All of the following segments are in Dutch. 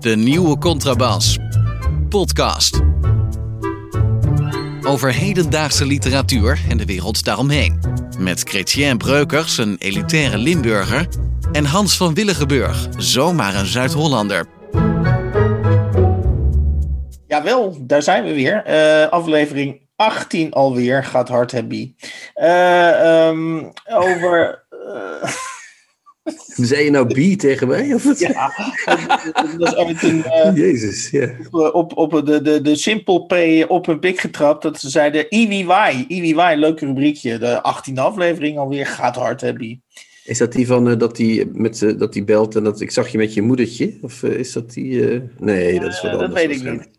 De nieuwe Contrabas. Podcast. Over hedendaagse literatuur en de wereld daaromheen. Met Chrétien Breukers, een elitaire Limburger. En Hans van Willigenburg, zomaar een Zuid-Hollander. Jawel, daar zijn we weer. Eh, aflevering 18 alweer, gaat hard. Eh, ehm, over... eh, Zei je nou bi tegen mij? Of wat? ja, dat is uit een... eh, Jezus, ja. op, op de, de, de Simple P op hun pik getrapt. Dat ze zeiden IWY. IWY, leuk rubriekje. De 18e aflevering alweer. Gaat hard, hè, Bie. Is dat die van eh, dat die met dat die belt en dat ik zag je met je moedertje? Of eh, is dat die? eh, Nee, dat is wat Eh, dat anders. weet ik waarschijnlijk.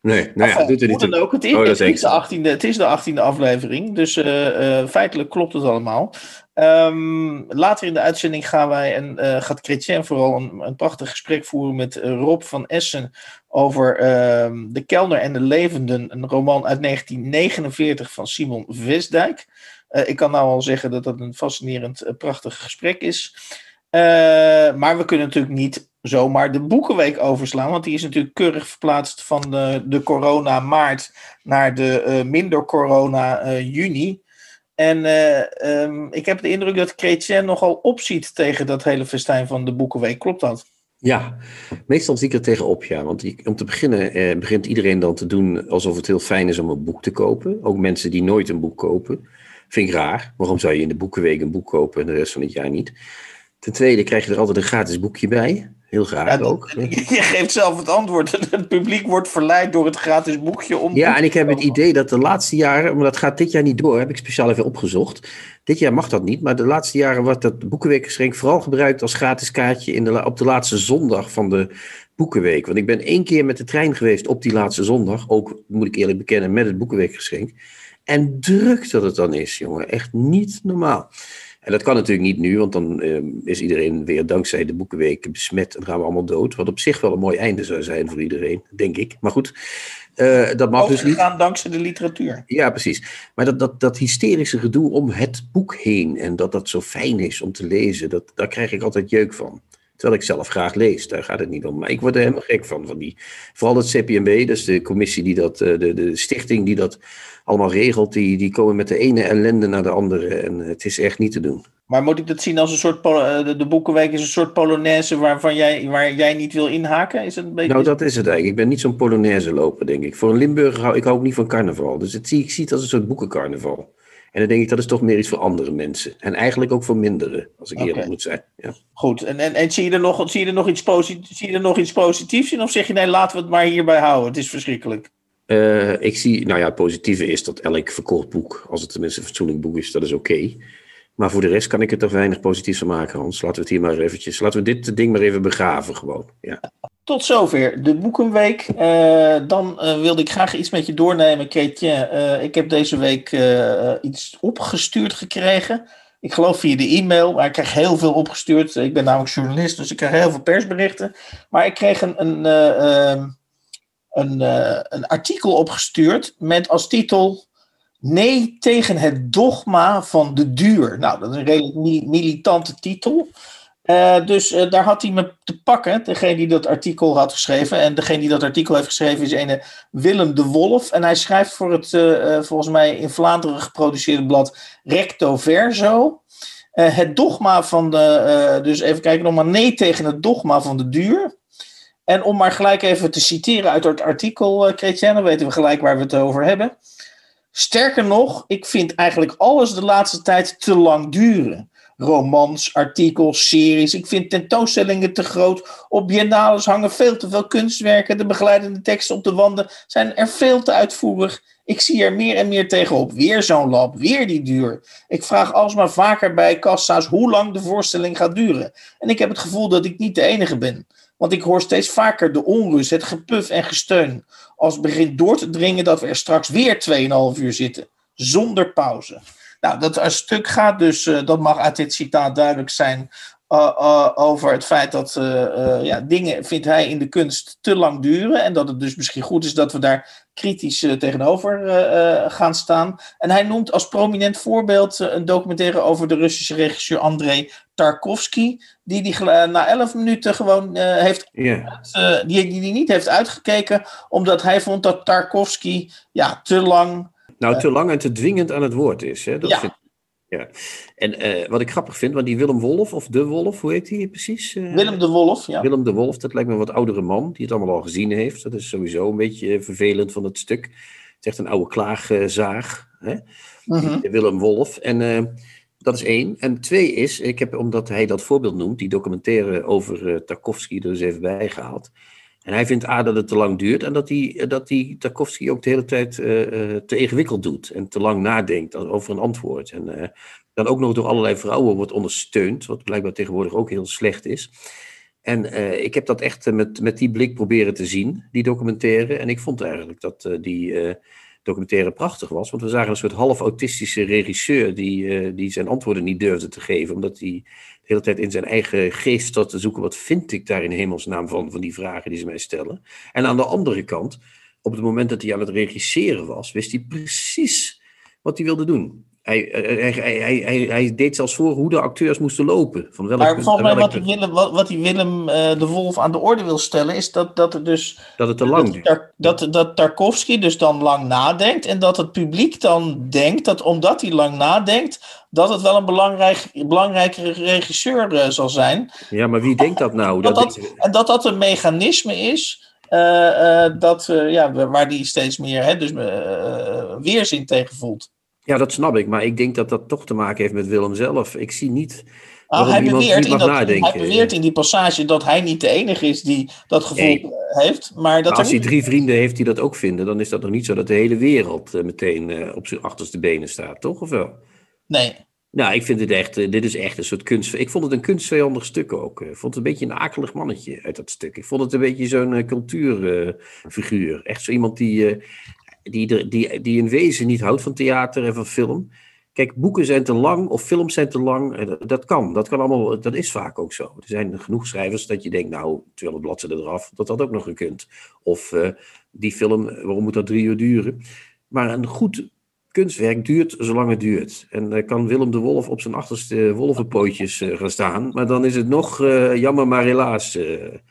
Nee, nou ja, Enfin, doet er niet toe. ook. Het is, Oh, dat het, is de 18e, het is de 18e aflevering. Dus eh, eh, feitelijk klopt het allemaal. Ehm, later in de uitzending gaan wij en eh, gaat Chrétien vooral een, een prachtig gesprek voeren met eh, Rob van Essen over ehm, De Kelner en de Levenden, een roman uit 1949 van Simon Vestdijk. Eh, ik kan nou al zeggen dat dat een fascinerend, prachtig gesprek is. Maar we kunnen natuurlijk niet zomaar de Boekenweek overslaan, want die is natuurlijk keurig verplaatst van de, de corona maart naar de minder corona juni. En eh, ehm, ik heb de indruk dat Chrétien nogal opziet tegen dat hele festijn van de Boekenweek. Klopt dat? Ja, meestal zie ik er tegenop, ja. Want om te beginnen eh, begint iedereen dan te doen alsof het heel fijn is om een boek te kopen. Ook mensen die nooit een boek kopen. Vind ik raar. Waarom zou je in de boekenweek een boek kopen en de rest van het jaar niet? Ten tweede krijg je er altijd een gratis boekje bij. Heel graag Ja, ook. Je geeft zelf het antwoord. Het publiek wordt verleid door het gratis boekje om. Ja, en ik heb het idee dat de laatste jaren, maar dat gaat dit jaar niet door, heb ik speciaal even opgezocht. Dit jaar mag dat niet, maar de laatste jaren wordt dat Boekenweekgeschenk vooral gebruikt als gratis kaartje in de, op de laatste zondag van de Boekenweek. Want ik ben één keer met de trein geweest op die laatste zondag, ook moet ik eerlijk bekennen met het Boekenweekgeschenk. En druk dat het dan is, jongen. Echt niet normaal. En dat kan natuurlijk niet nu, want dan eh, is iedereen weer dankzij de Boekenweek besmet en gaan we allemaal dood. Wat op zich wel een mooi einde zou zijn voor iedereen, denk ik. Maar goed, eh, dat mag dus niet. Overgegaan dankzij de literatuur. Ja, precies. Maar dat, dat, dat hysterische gedoe om het boek heen en dat dat zo fijn is om te lezen, dat, daar krijg ik altijd jeuk van. Terwijl ik zelf graag lees, daar gaat het niet om. Maar ik word er helemaal gek van. van die, vooral het CPMB, dus de commissie die dat, eh, de, de stichting die dat allemaal regelt, die, die komen met de ene ellende naar de andere. En het is echt niet te doen. Maar moet ik dat zien als een soort. eh, De, Boekenweek is een soort Polonaise waarvan jij, waar jij niet wil inhaken? Is het een beetje. Nou, dat is het eigenlijk. Ik ben niet zo'n Polonaise loper, denk ik. Voor een Limburger hou ik hou ook niet van carnaval. Dus het zie, ik zie het als een soort boekencarnaval. En dan denk ik, dat is toch meer iets voor andere mensen. En eigenlijk ook voor minderen, als ik eerlijk moet zijn. Ja. Goed, en, en, en zie, je er nog, zie, je er nog iets zie je er nog iets positiefs in? Of zeg je nee, laten we het maar hierbij houden? Het is verschrikkelijk. Eh, ik zie, nou ja, het positieve is dat elk verkocht boek, als het tenminste een fatsoenlijk boek is, dat is oké. Maar voor de rest kan ik het er weinig positiefs van maken, Hans. Laten we het hier maar eventjes, laten we dit ding maar even begraven gewoon. Ja. Tot zover de Boekenweek. Eh, dan eh, wilde ik graag iets met je doornemen. Eh, ik heb deze week iets opgestuurd gekregen. Ik geloof via de e-mail, maar ik krijg heel veel opgestuurd. Ik ben namelijk journalist, dus ik krijg heel veel persberichten. Maar ik kreeg een, een, eh, ehm, een, eh, een artikel opgestuurd met als titel... Nee tegen het dogma van de duur. Nou, dat is een redelijk mi- militante titel. Eh, dus eh, daar had hij me te pakken, degene die dat artikel had geschreven. En degene die dat artikel heeft geschreven is een Willem de Wolf. En hij schrijft voor het volgens mij in Vlaanderen geproduceerde blad Recto Verso. Het dogma van de. dus even kijken, nog maar nee tegen het dogma van de duur. En om maar gelijk even te citeren uit het artikel, uh, dan weten we gelijk waar we het over hebben. Sterker nog, ik vind eigenlijk alles de laatste tijd te lang duren romans, artikels, series. Ik vind tentoonstellingen te groot. Op biennales hangen veel te veel kunstwerken. De begeleidende teksten op de wanden zijn er veel te uitvoerig. Ik zie er meer en meer tegenop. Weer zo'n lab, weer die duur. Ik vraag alsmaar vaker bij kassa's hoe lang de voorstelling gaat duren. En ik heb het gevoel dat ik niet de enige ben. Want ik hoor steeds vaker de onrust, het gepuf en gesteun. Als het begint door te dringen dat we er straks weer 2,5 uur zitten. Zonder pauze. Nou, dat een stuk gaat dus, uh, dat mag uit dit citaat duidelijk zijn, over het feit dat ja, dingen, vindt hij in de kunst, te lang duren. En dat het dus misschien goed is dat we daar kritisch tegenover gaan staan. En hij noemt als prominent voorbeeld een documentaire over de Russische regisseur Andrei Tarkovsky. Die die na elf minuten gewoon heeft, die, die, die niet heeft uitgekeken. Omdat hij vond dat Tarkovsky ja, te lang nou, te lang en te dwingend aan het woord is. Hè? Dat ja. Vind, ja. En uh, wat ik grappig vind, want die Willem Wolf, of De Wolf, hoe heet hij precies? Uh, Willem de Wolf, ja. Willem de Wolf, dat lijkt me een wat oudere man, die het allemaal al gezien heeft. Dat is sowieso een beetje vervelend van het stuk. Het is echt een oude klaagzaag, hè? -hmm. Willem Wolf. En dat is één. En twee is, ik heb, omdat hij dat voorbeeld noemt, die documentaire over Tarkovsky er eens even bijgehaald. En hij vindt A dat het te lang duurt en dat hij, dat hij Tarkovsky ook de hele tijd uh, te ingewikkeld doet en te lang nadenkt over een antwoord. En dan ook nog door allerlei vrouwen wordt ondersteund, wat blijkbaar tegenwoordig ook heel slecht is. En ik heb dat echt met, met die blik proberen te zien, die documentaire. En ik vond eigenlijk dat die documentaire prachtig was. Want we zagen een soort half autistische regisseur die, die zijn antwoorden niet durfde te geven, omdat hij de hele tijd in zijn eigen geest zat te zoeken. Wat vind ik daar in hemelsnaam van, van die vragen die ze mij stellen? En aan de andere kant, op het moment dat hij aan het regisseren was, wist hij precies wat hij wilde doen. Hij, hij, hij, hij, hij, deed zelfs voor hoe de acteurs moesten lopen. Van welk maar volgens mij wat, Willem, wat, wat die Willem uh, de Wolf aan de orde wil stellen, is dat, dat het dus. Dat het te lang duurt. Dat, dat, dat Tarkovsky dus dan lang nadenkt. En dat het publiek dan denkt dat omdat hij lang nadenkt, dat het wel een belangrijk, belangrijke regisseur uh, zal zijn. Ja, maar wie denkt dat nou? Dat dat, en dat dat een mechanisme is. Uh, dat, ja, waar die steeds meer hè, dus, weerzin tegen voelt. Ja, dat snap ik. Maar ik denk dat dat toch te maken heeft met Willem zelf. Ik zie niet. Ah, hij, beweert in dat, hij beweert in die passage dat hij niet de enige is die dat gevoel heeft. Maar, dat als hij drie vrienden heeft die dat ook vinden, dan is dat nog niet zo dat de hele wereld uh, meteen uh, op zijn achterste benen staat, toch? Of wel? Nee. Nou, ik vind dit echt, dit is echt een soort kunst. Ik vond het een kunstvijandig stuk ook. Ik vond het een beetje een akelig mannetje uit dat stuk. Ik vond het een beetje zo'n cultuurfiguur. echt zo iemand die die, die, die in wezen niet houdt van theater en van film. Kijk, boeken zijn te lang of films zijn te lang. Dat kan. Dat kan allemaal. Dat is vaak ook zo. Er zijn genoeg schrijvers dat je denkt, nou, 200 bladzijden eraf, dat dat ook nog gekund. Of uh, die film, waarom moet dat drie uur duren? Maar een goed kunstwerk duurt zolang het duurt. En dan kan Willem de Wolf op zijn achterste wolvenpootjes gaan staan. Maar dan is het nog jammer, maar helaas. vind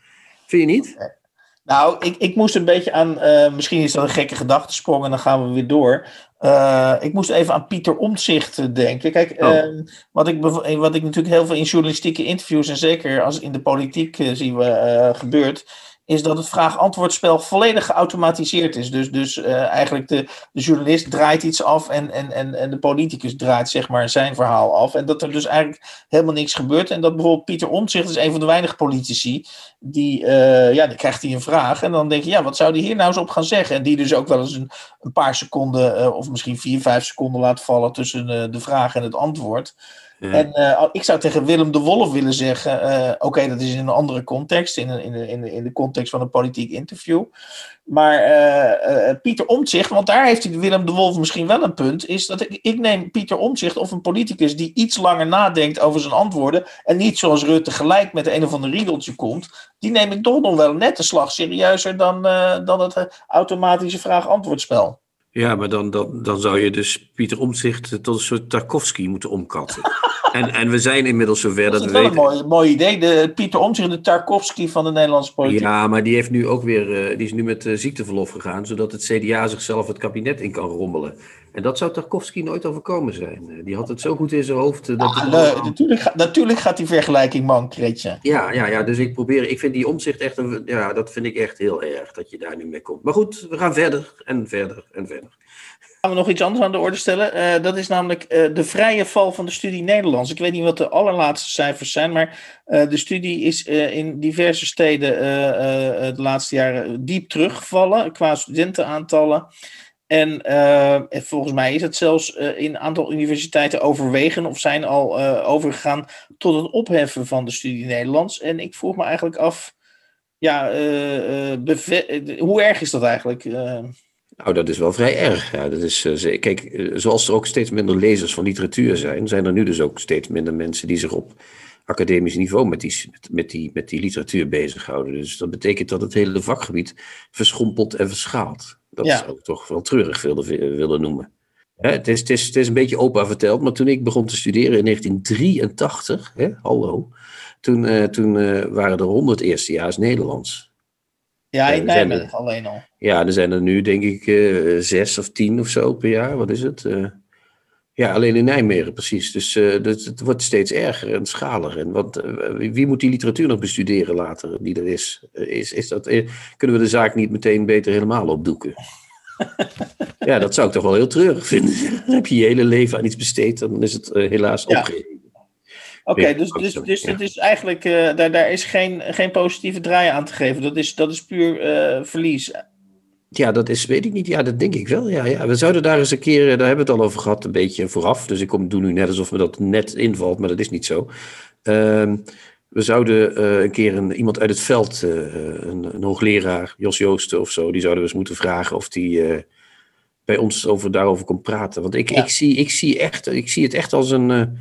je niet? Nou, ik, ik moest een beetje aan, uh, misschien is dat een gekke gedachtesprong en dan gaan we weer door. Uh, ik moest even aan Pieter Omtzigt denken. Kijk, oh. uh, wat, ik, wat ik natuurlijk heel veel in journalistieke interviews en zeker als in de politiek zien we gebeurt, is dat het vraag-antwoordspel volledig geautomatiseerd is. Dus, dus uh, eigenlijk de, de journalist draait iets af en, en, en, en de politicus draait zeg maar zijn verhaal af. En dat er dus eigenlijk helemaal niks gebeurt. En dat bijvoorbeeld Pieter Omtzigt is een van de weinige politici die, uh, ja, dan krijgt hij een vraag en dan denk je, ja, wat zou die hier nou eens op gaan zeggen? En die dus ook wel eens een, een paar seconden uh, of misschien vier, vijf seconden laat vallen tussen de vraag en het antwoord. En uh, ik zou tegen Willem de Wolf willen zeggen: uh, oké, dat is in een andere context, in, in, in, de context van een politiek interview. Maar uh, Pieter Omtzigt, want daar heeft Willem de Wolf misschien wel een punt, is dat ik, ik neem Pieter Omtzigt of een politicus die iets langer nadenkt over zijn antwoorden en niet zoals Rutte gelijk met een of ander riedeltje komt, die neem ik toch nog wel net een slag serieuzer dan, dan het automatische vraag-antwoordspel. Ja, maar dan, dan, dan zou je dus Pieter Omtzigt tot een soort Tarkovsky moeten omkatten. en, en we zijn inmiddels zover dat, dat we weten... Dat is wel een mooi, mooi idee. De, Pieter Omtzigt, de Tarkovsky van de Nederlandse politiek. Ja, maar die, heeft nu ook weer, uh, die is nu met uh, ziekteverlof gegaan... zodat het CDA zichzelf het kabinet in kan rommelen. En dat zou Tarkovsky nooit overkomen zijn. Uh, die had het zo goed in zijn hoofd... dat ja, nee, natuurlijk, natuurlijk gaat die vergelijking man, Kretje. Ja, ja, ja, dus ik probeer... Ik vind die omzicht echt... Een, ja, dat vind ik echt heel erg, dat je daar nu mee komt. Maar goed, we gaan verder en verder en verder. Gaan we nog iets anders aan de orde stellen? Uh, dat is namelijk uh, de vrije val van de studie Nederlands. Ik weet niet wat de allerlaatste cijfers zijn, maar uh, de studie is in diverse steden de laatste jaren diep teruggevallen qua studentenaantallen. En volgens mij is het zelfs in een aantal universiteiten overwegen of zijn al overgegaan tot het opheffen van de studie Nederlands. En ik vroeg me eigenlijk af, ja, hoe erg is dat eigenlijk? Nou, dat is wel vrij erg. Ja, dat is, kijk, eh, zoals er ook steeds minder lezers van literatuur zijn, zijn er nu dus ook steeds minder mensen die zich op academisch niveau met die, met, die, met die literatuur bezighouden. Dus dat betekent dat het hele vakgebied verschrompelt en verschaalt. Dat Ja. zou ik toch wel treurig willen, willen noemen. Hè, het, is, het, is, het is een beetje opa verteld, maar toen ik begon te studeren in 1983, hè, hallo, toen, eh, toen eh, waren er 100 eerstejaars Nederlands. Ja, Ja, in Nijmegen alleen al. Ja, er zijn er nu denk ik eh, zes of tien of zo per jaar. Wat is het? Ja, alleen in Nijmegen precies. Dus eh, dat, het wordt steeds erger en schaliger. En want, eh, wie moet die literatuur nog bestuderen later die er is? Eh, is, is dat, kunnen we de zaak niet meteen beter helemaal opdoeken? ja, dat zou ik toch wel heel treurig vinden. Dan heb je je hele leven aan iets besteed, dan is het helaas Ja. opgegeven. Oké, dus, dus, dus ja. is eigenlijk, daar, daar is geen, geen positieve draai aan te geven. Dat is, dat is puur verlies. Ja, dat is, weet ik niet. Ja, dat denk ik wel. Ja, ja. We zouden daar eens een keer, eh, daar hebben we het al over gehad, een beetje vooraf. Dus ik kom, doe nu net alsof me dat net invalt, maar dat is niet zo. Ehm, we zouden eh, een keer een, iemand uit het veld, eh, een, een hoogleraar, Jos Joosten of zo, die zouden we eens moeten vragen of die bij ons over, daarover kon praten. Want ik, Ja. ik, zie, ik, zie echt, ik zie het echt als een.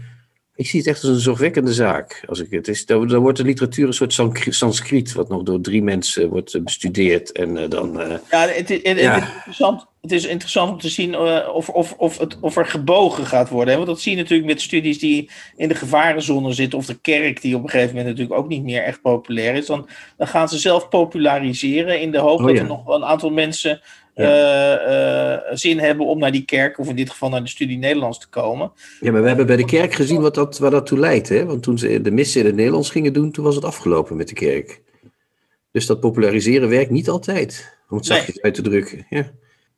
Ik zie het echt als een zorgwekkende zaak. Als ik het is, dan, dan wordt de literatuur een soort Sanskri- Sanskriet, wat nog door drie mensen wordt eh, bestudeerd. En eh, dan. eh, Ja, het, het, het, Ja. het is, interessant, het is interessant om te zien of, of, of, het, of er gebogen gaat worden. Hè? Want dat zie je natuurlijk met studies die in de gevarenzone zitten. Of de kerk, die op een gegeven moment natuurlijk ook niet meer echt populair is. Dan, dan gaan ze zelf populariseren in de hoop Oh, dat ja. er nog wel een aantal mensen Ja. eh, eh, zin hebben om naar die kerk, of in dit geval naar de studie Nederlands te komen. Ja, maar we hebben bij de kerk gezien wat dat, waar dat toe leidt. Hè? Want toen ze de missen in het Nederlands gingen doen, toen was het afgelopen met de kerk. Dus dat populariseren werkt niet altijd, om het Nee. zachtjes uit te drukken. Ja.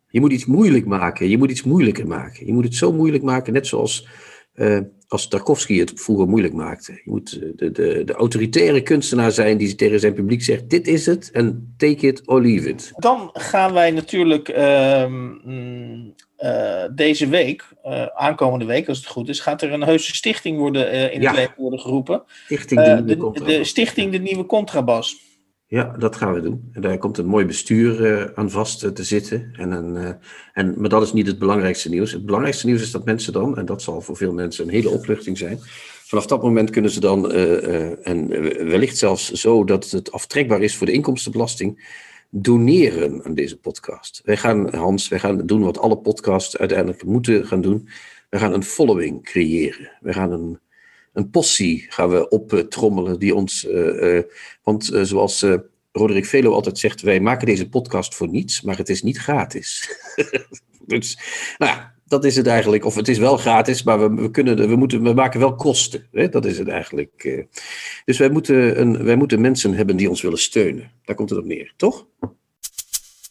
Je moet iets moeilijk maken, je moet iets moeilijker maken. Je moet het zo moeilijk maken, net zoals eh, als Tarkovsky het vroeger moeilijk maakte. Je moet eh, de, de, de autoritaire kunstenaar zijn die tegen zijn publiek zegt, dit is het en take it or leave it. Dan gaan wij natuurlijk ehm, mm, eh, deze week, eh, aankomende week als het goed is, gaat er een heuse stichting worden, in Ja. het leven worden geroepen. Stichting de, de stichting De Nieuwe Contrabas. Ja, dat gaan we doen. En daar komt een mooi bestuur eh, aan vast eh, te zitten. En een, eh, en, maar dat is niet het belangrijkste nieuws. Het belangrijkste nieuws is dat mensen dan, en dat zal voor veel mensen een hele opluchting zijn. Vanaf dat moment kunnen ze dan, en wellicht zelfs zo dat het aftrekbaar is voor de inkomstenbelasting, doneren aan deze podcast. Wij gaan, Hans, wij gaan doen wat alle podcasts uiteindelijk moeten gaan doen. We gaan een following creëren. We gaan een, een possie gaan we optrommelen die ons. eh, eh, want eh, zoals Roderick Velo altijd zegt, wij maken deze podcast voor niets, maar het is niet gratis. dus, nou ja, dat is het eigenlijk. Of het is wel gratis, maar we, we, kunnen, we, moeten, we maken wel kosten. Hè? Dat is het eigenlijk. Dus wij moeten, een, wij moeten mensen hebben die ons willen steunen. Daar komt het op neer, toch?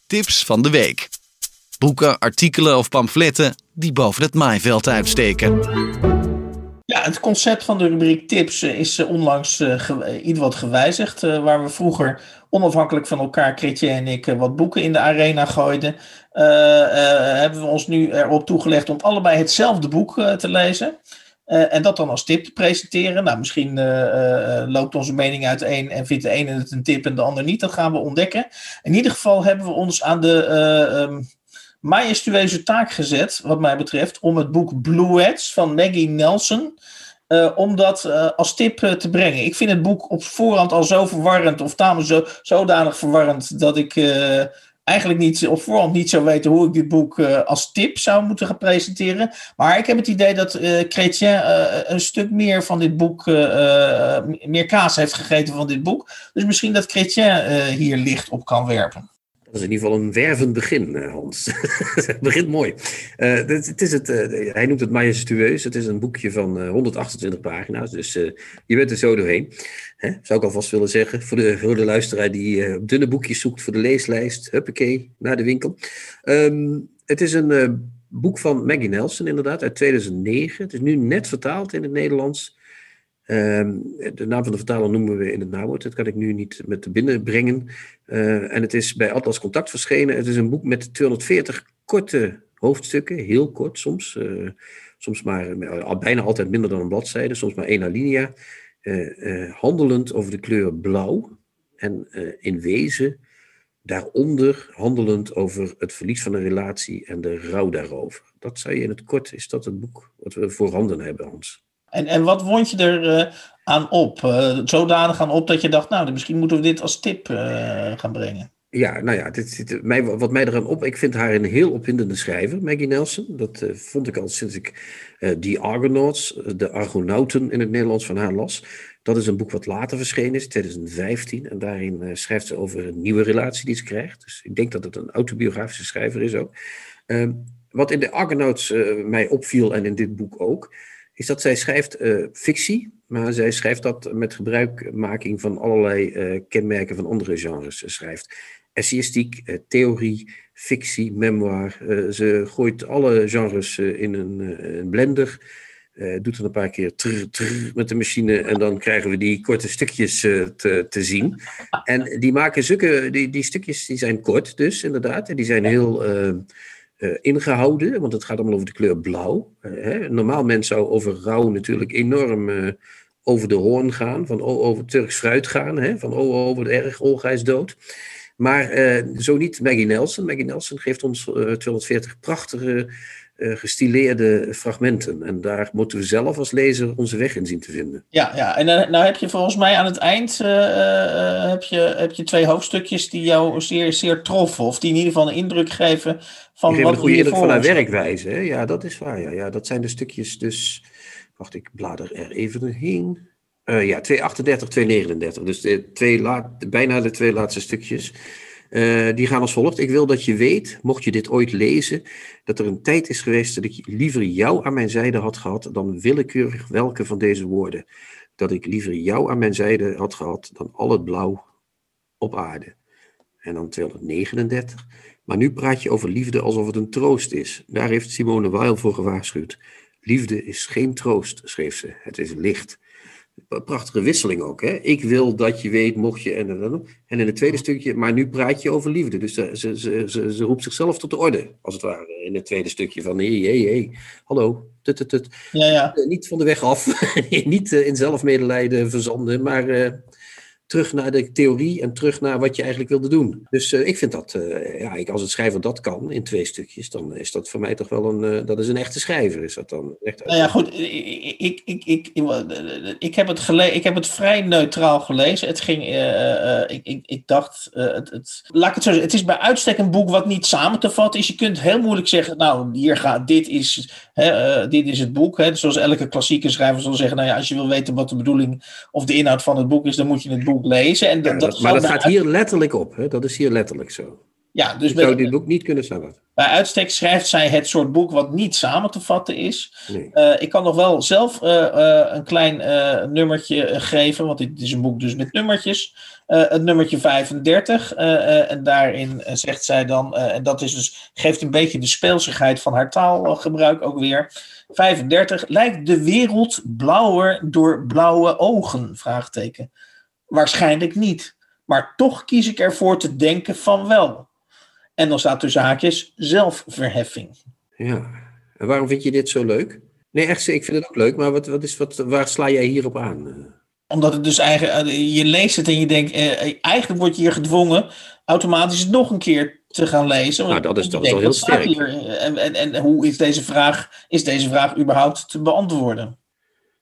Tips van de week. Boeken, artikelen of pamfletten die boven het maaiveld uitsteken. Ja, het concept van de rubriek tips eh, is eh, onlangs eh, iets wat gewijzigd. waar we vroeger onafhankelijk van elkaar, Kretje en ik, wat boeken in de arena gooiden. hebben we ons nu erop toegelegd om allebei hetzelfde boek te lezen. En dat dan als tip te presenteren. Nou, misschien loopt onze mening uiteen en vindt de ene het een tip en de ander niet. Dat gaan we ontdekken. In ieder geval hebben we ons aan de ehm, majestueuze taak gezet, wat mij betreft, om het boek Bluets van Maggie Nelson. eh, om dat eh, als tip eh, te brengen. Ik vind het boek op voorhand al zo verwarrend, of tamelijk zo, zodanig verwarrend, dat ik eigenlijk niet op voorhand niet zou weten hoe ik dit boek als tip zou moeten gaan presenteren. Maar ik heb het idee dat Chrétien een stuk meer van dit boek, meer kaas heeft gegeten van dit boek. Dus misschien dat Chrétien hier licht op kan werpen. Dat is in ieder geval een wervend begin, eh, Hans. het begint mooi. Eh, het, is het, eh, hij noemt het majestueus. Het is een boekje van eh, 128 pagina's. Dus je bent er zo doorheen. Hè? Zou ik alvast willen zeggen. Voor de, voor de luisteraar die dunne boekjes zoekt voor de leeslijst. Huppakee, naar de winkel. Ehm, het is een boek van Maggie Nelson inderdaad, uit 2009. Het is nu net vertaald in het Nederlands. Ehm, de naam van de vertaler noemen we in het nawoord. Dat kan ik nu niet met de binnen brengen. Eh, en het is bij Atlas Contact verschenen. Het is een boek met 240 korte hoofdstukken, heel kort soms. eh, soms maar bijna altijd minder dan een bladzijde, soms maar één alinea. eh, handelend over de kleur blauw. En in wezen daaronder handelend over het verlies van een relatie en de rouw daarover. Dat zou je in het kort, is dat het boek wat we voorhanden hebben, Hans. En, en wat wond je er eh, aan op? Uh, zodanig aan op dat je dacht, nou, misschien moeten we dit als tip gaan brengen. Ja, nou ja, dit, dit, mij, wat mij eraan op, ik vind haar een heel opwindende schrijver, Maggie Nelson. Dat vond ik al sinds ik The Argonauts, de Argonauten in het Nederlands van haar las. Dat is een boek wat later verschenen is, 2015. En daarin schrijft ze over een nieuwe relatie die ze krijgt. Dus ik denk dat het een autobiografische schrijver is ook. Ehm, wat in de Argonauts mij opviel en in dit boek ook, is dat zij schrijft uh, fictie, maar zij schrijft dat met gebruikmaking van allerlei uh, kenmerken van andere genres. Ze schrijft essayistiek, uh, theorie, fictie, memoir. ze gooit alle genres in een, een blender, doet er een paar keer trrr, trrr met de machine en dan krijgen we die korte stukjes te, te zien. En die maken zulke, die, die stukjes die zijn kort dus inderdaad, en die zijn heel uh, ingehouden, want het gaat allemaal over de kleur blauw. Uh, hè. Normaal mens zou over rouw natuurlijk enorm uh, over de hoorn gaan, van oh, over Turks fruit gaan, hè, van oh, over de erg, Olga is dood. Maar zo niet Maggie Nelson. Maggie Nelson geeft ons 240 prachtige gestileerde fragmenten. En daar moeten we zelf als lezer onze weg in zien te vinden. Ja, ja. en uh, nou heb je volgens mij aan het eind uh, heb je, heb je twee hoofdstukjes die jou zeer, zeer troffen. Of die in ieder geval een indruk geven van wat een goede indruk van haar werkwijze. Hè? Ja, dat is waar. Ja. ja, dat zijn de stukjes dus... Wacht, ik blader er even heen. ja, 238, 239. Dus de twee la, bijna de twee laatste stukjes. Uh, die gaan als volgt. Ik wil dat je weet, mocht je dit ooit lezen, dat er een tijd is geweest dat ik liever jou aan mijn zijde had gehad dan willekeurig welke van deze woorden. Dat ik liever jou aan mijn zijde had gehad dan al het blauw op aarde. En dan 239. Maar nu praat je over liefde alsof het een troost is. Daar heeft Simone Weil voor gewaarschuwd. Liefde is geen troost, schreef ze. Het is licht prachtige wisseling ook. Hè? Ik wil dat je weet, mocht je. En, en in het tweede stukje, maar nu praat je over liefde. Dus ze, ze, ze, ze, roept zichzelf tot de orde, als het ware. In het tweede stukje van: hé, hé, hé, hallo. Tut, tut, tut. Ja, ja. Uh, niet van de weg af, niet uh, in zelfmedelijden verzanden, maar terug naar de theorie en terug naar wat je eigenlijk wilde doen. Dus uh, ik vind dat, uh, ja, ik, als het schrijver dat kan in twee stukjes, dan is dat voor mij toch wel een, uh, dat is een echte schrijver. Is dat dan echt nou ja, goed, ik, ik, ik, ik, ik, heb, het gele ik heb het vrij neutraal gelezen. Het ging, ik, ik, ik dacht, het, het, laat het zo het is bij uitstek een boek wat niet samen te vatten is. Je kunt heel moeilijk zeggen, nou, hier gaat, dit is, hè, dit is het boek. Hè. Zoals elke klassieke schrijver zal zeggen, nou ja, als je wil weten wat de bedoeling of de inhoud van het boek is, dan moet je het boek lezen. En ja, dat, maar dat gaat hier letterlijk op. Hè? Dat is hier letterlijk zo. Ja, dus ik zou dit boek niet kunnen samenvatten. Bij uitstek schrijft zij het soort boek wat niet samen te vatten is. Nee. Uh, ik kan nog wel zelf uh, uh, een klein nummertje geven, want dit is een boek dus met nummertjes. het nummertje 35. en daarin zegt zij dan, en dat is dus, geeft een beetje de speelsigheid van haar taalgebruik ook weer. 35. Lijkt de wereld blauwer door blauwe ogen? Vraagteken. Waarschijnlijk niet. Maar toch kies ik ervoor te denken van wel. En dan staat tussen haakjes zelfverheffing. Ja, en waarom vind je dit zo leuk? Nee, echt, ik vind het ook leuk, maar wat, wat is, wat, waar sla jij hierop aan? Omdat het dus eigenlijk, eh, je leest het en je denkt, eh, eigenlijk word je hier gedwongen automatisch nog een keer te gaan lezen. Nou, dat is, is wel heel sterk. Hier, en, en, en hoe is deze, vraag, is deze vraag überhaupt te beantwoorden?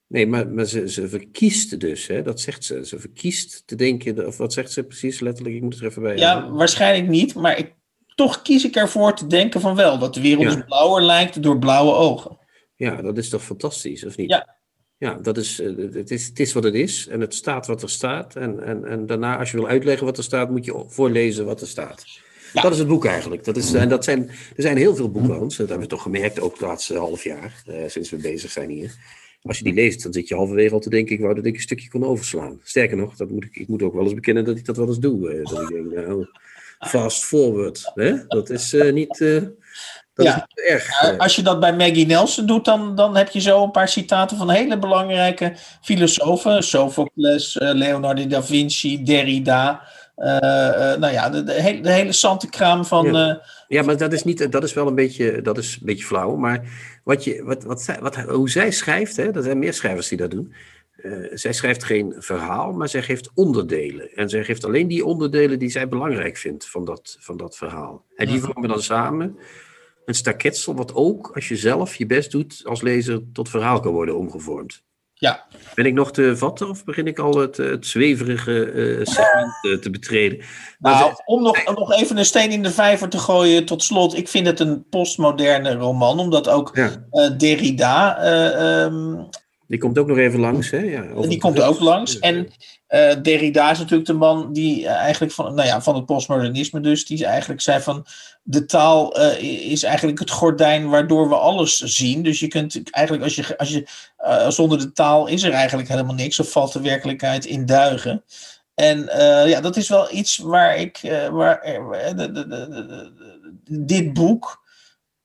Nee, maar, maar ze, ze verkiest dus, hè? dat zegt ze. Ze verkiest te denken, of wat zegt ze precies letterlijk? Ik moet er even bij. Ja, waarschijnlijk niet, maar ik, toch kies ik ervoor te denken van wel. Dat de wereld ja. dus blauwer lijkt door blauwe ogen. Ja, dat is toch fantastisch, of niet? Ja. Ja, dat is, eh, het, is, het is wat het is en het staat wat er staat. En, en, en daarna, als je wil uitleggen wat er staat, moet je voorlezen wat er staat. Ja. Dat is het boek eigenlijk. Dat is, en dat zijn, er zijn heel veel boeken, Hans. Dat hebben we toch gemerkt, ook het laatste half jaar, eh, sinds we bezig zijn hier. Als je die leest, dan zit je halverwege al te denken, ik wou dat ik een stukje kon overslaan. Sterker nog, dat moet ik, ik moet ook wel eens bekennen dat ik dat wel eens doe. Eh, dat ik denk, nou, fast forward. Hè? Dat is uh, niet, uh, dat ja. is niet erg. Ja, als je dat bij Maggie Nelson doet, dan, dan heb je zo een paar citaten van hele belangrijke filosofen. Sophocles, Leonardo da Vinci, Derrida. Nou ja, de, de, hele, de hele van... Ja. ja, maar dat is, niet, dat is wel een beetje, dat is een beetje flauw. Maar wat je, wat, wat, wat, hoe zij schrijft, hè, er zijn meer schrijvers die dat doen. Uh, zij schrijft geen verhaal, maar zij geeft onderdelen. En zij geeft alleen die onderdelen die zij belangrijk vindt van dat, van dat verhaal. En die vormen dan samen een staketsel, wat ook, als je zelf je best doet als lezer, tot verhaal kan worden omgevormd. Ja. Ben ik nog te vatten of begin ik al het, het zweverige uh, segment uh, te betreden? Nou, om nog, nog even een steen in de vijver te gooien tot slot. Ik vind het een postmoderne roman, omdat ook ja. uh, Derrida... Um, die komt ook nog even langs, hè? Ja, die komt ook langs. En uh, Derrida is natuurlijk de man die eigenlijk van, nou ja, van het postmodernisme dus, die eigenlijk zei van de taal uh, is eigenlijk het gordijn waardoor we alles zien. Dus je kunt eigenlijk, als je, als je zonder de taal is er eigenlijk helemaal niks, of valt de werkelijkheid in duigen. En ja, dat is wel iets waar ik, waar, de, de, de, dit boek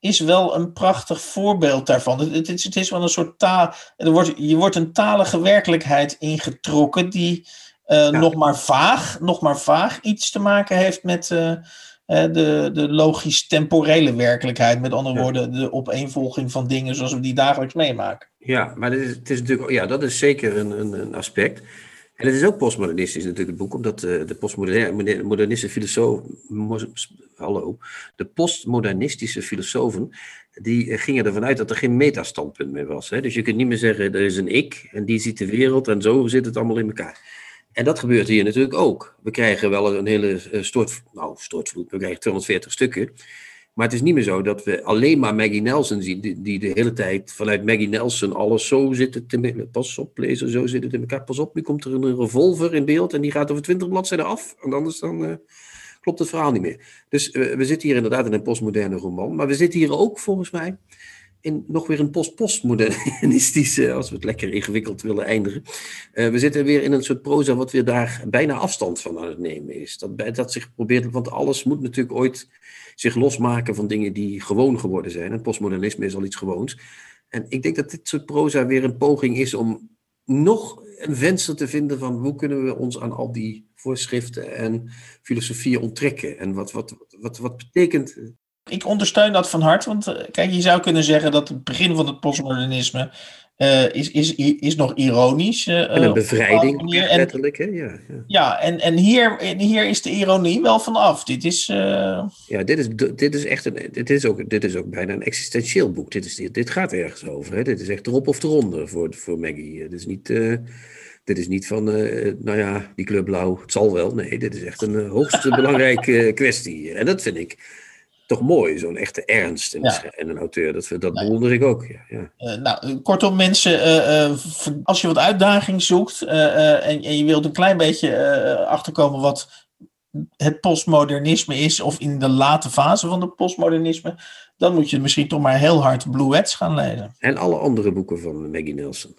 is wel een prachtig voorbeeld daarvan. Het, is, het is wel een soort taal. Er wordt, je wordt een talige werkelijkheid ingetrokken die uh, ja. nog, maar vaag, nog maar vaag iets te maken heeft met uh, de, de logisch-temporele werkelijkheid. Met andere ja. woorden, de opeenvolging van dingen zoals we die dagelijks meemaken. Ja, maar het is, het is natuurlijk, ja, dat is zeker een, een, een aspect. En het is ook postmodernistisch natuurlijk het boek, omdat de, de postmodernistische filosoof, hallo, de postmodernistische filosofen, die gingen ervan uit dat er geen metastandpunt meer was. Hè? Dus je kunt niet meer zeggen, er is een ik en die ziet de wereld en zo zit het allemaal in elkaar. En dat gebeurt hier natuurlijk ook. We krijgen wel een hele stort, nou, stortvloed, we krijgen 240 stukken. Maar het is niet meer zo dat we alleen maar Maggie Nelson zien, die, die de hele tijd vanuit Maggie Nelson alles zo zit het te Pas op, lezen, zo zit het in elkaar. Pas op, nu komt er een revolver in beeld en die gaat over 20 bladzijden af. En anders dan uh, klopt het verhaal niet meer. Dus uh, we zitten hier inderdaad in een postmoderne roman. Maar we zitten hier ook volgens mij in nog weer een post-postmodernistische, als we het lekker ingewikkeld willen eindigen. Uh, we zitten weer in een soort proza wat weer daar bijna afstand van aan het nemen is. Dat, dat zich probeert, want alles moet natuurlijk ooit zich losmaken van dingen die gewoon geworden zijn. En postmodernisme is al iets gewoons. En ik denk dat dit soort proza weer een poging is om nog een venster te vinden van hoe kunnen we ons aan al die voorschriften en filosofieën onttrekken. En wat, wat, wat, wat betekent ik ondersteun dat van harte, want kijk, je zou kunnen zeggen dat het begin van het postmodernisme uh, is, is, is nog ironisch. Uh, en een bevrijding, letterlijk. Hè? Ja, ja. ja, en, en hier, hier is de ironie wel vanaf. Dit is... Uh... Ja, dit is, dit is echt een... Dit is, ook, dit is ook bijna een existentieel boek. Dit, is, dit, dit gaat ergens over. Hè? Dit is echt erop of eronder voor, voor Maggie. Dit is niet... Dit is niet van, nou ja, die kleur blauw, het zal wel. Nee, dit is echt een hoogst belangrijke kwestie. En dat vind ik toch mooi, zo'n echte ernst in, ja. in, een auteur. Dat, dat bewonder ik ook. Ja, ja. Uh, nou, kortom, mensen, uh, uh, als je wat uitdaging zoekt en, en, je wilt een klein beetje achterkomen wat het postmodernisme is, of in de late fase van het postmodernisme, dan moet je misschien toch maar heel hard Bluets gaan lezen. En alle andere boeken van Maggie Nelson.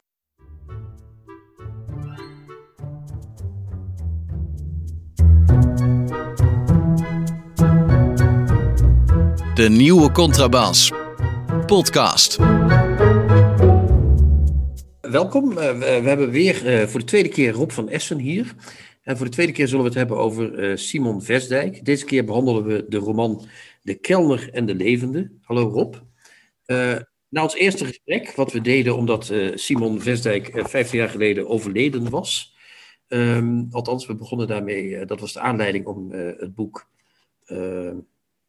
De nieuwe Contrabas. Podcast. Welkom. Uh, we hebben weer uh, voor de tweede keer Rob van Essen hier. En voor de tweede keer zullen we het hebben over uh, Simon Vestdijk. Deze keer behandelen we de roman De Kelner en de Levende. Hallo Rob. na ons eerste gesprek, wat we deden omdat Simon Vestdijk 15 jaar geleden overleden was. Um, althans, we begonnen daarmee, dat was de aanleiding om het boek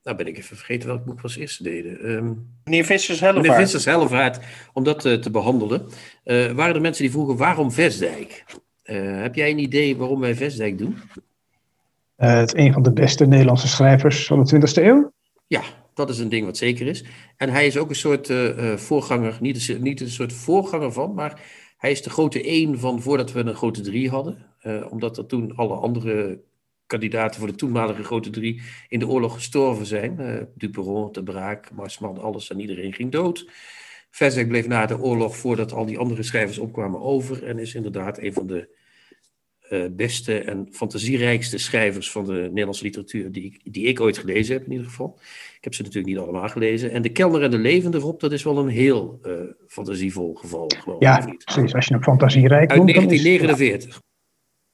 nou ben ik even vergeten welk boek we als eerste deden. Um, meneer Vissers Hellevaart. Meneer Vissers Hellevaart, om dat uh, te behandelen. Uh, waren er mensen die vroegen waarom Vestdijk? Uh, heb jij een idee waarom wij Vestdijk doen? het is een van de beste Nederlandse schrijvers van de 20e eeuw. Ja, dat is een ding wat zeker is. En hij is ook een soort voorganger, niet een, niet een soort voorganger van, maar hij is de grote één van voordat we een grote drie hadden. omdat er toen alle andere kandidaten voor de toenmalige grote drie in de oorlog gestorven zijn. Uh, Duperon, De Braak, Marsman, alles en iedereen ging dood. Vezek bleef na de oorlog, voordat al die andere schrijvers opkwamen, over. En is inderdaad een van de uh, beste en fantasierijkste schrijvers van de Nederlandse literatuur die ik, die ik ooit gelezen heb in ieder geval. Ik heb ze natuurlijk niet allemaal gelezen. En De Kelner en de Levende, Rob, dat is wel een heel uh, fantasievol geval, geloof ja, ik. Ja, precies. Als je een fantasierijk Uit 1949. Is,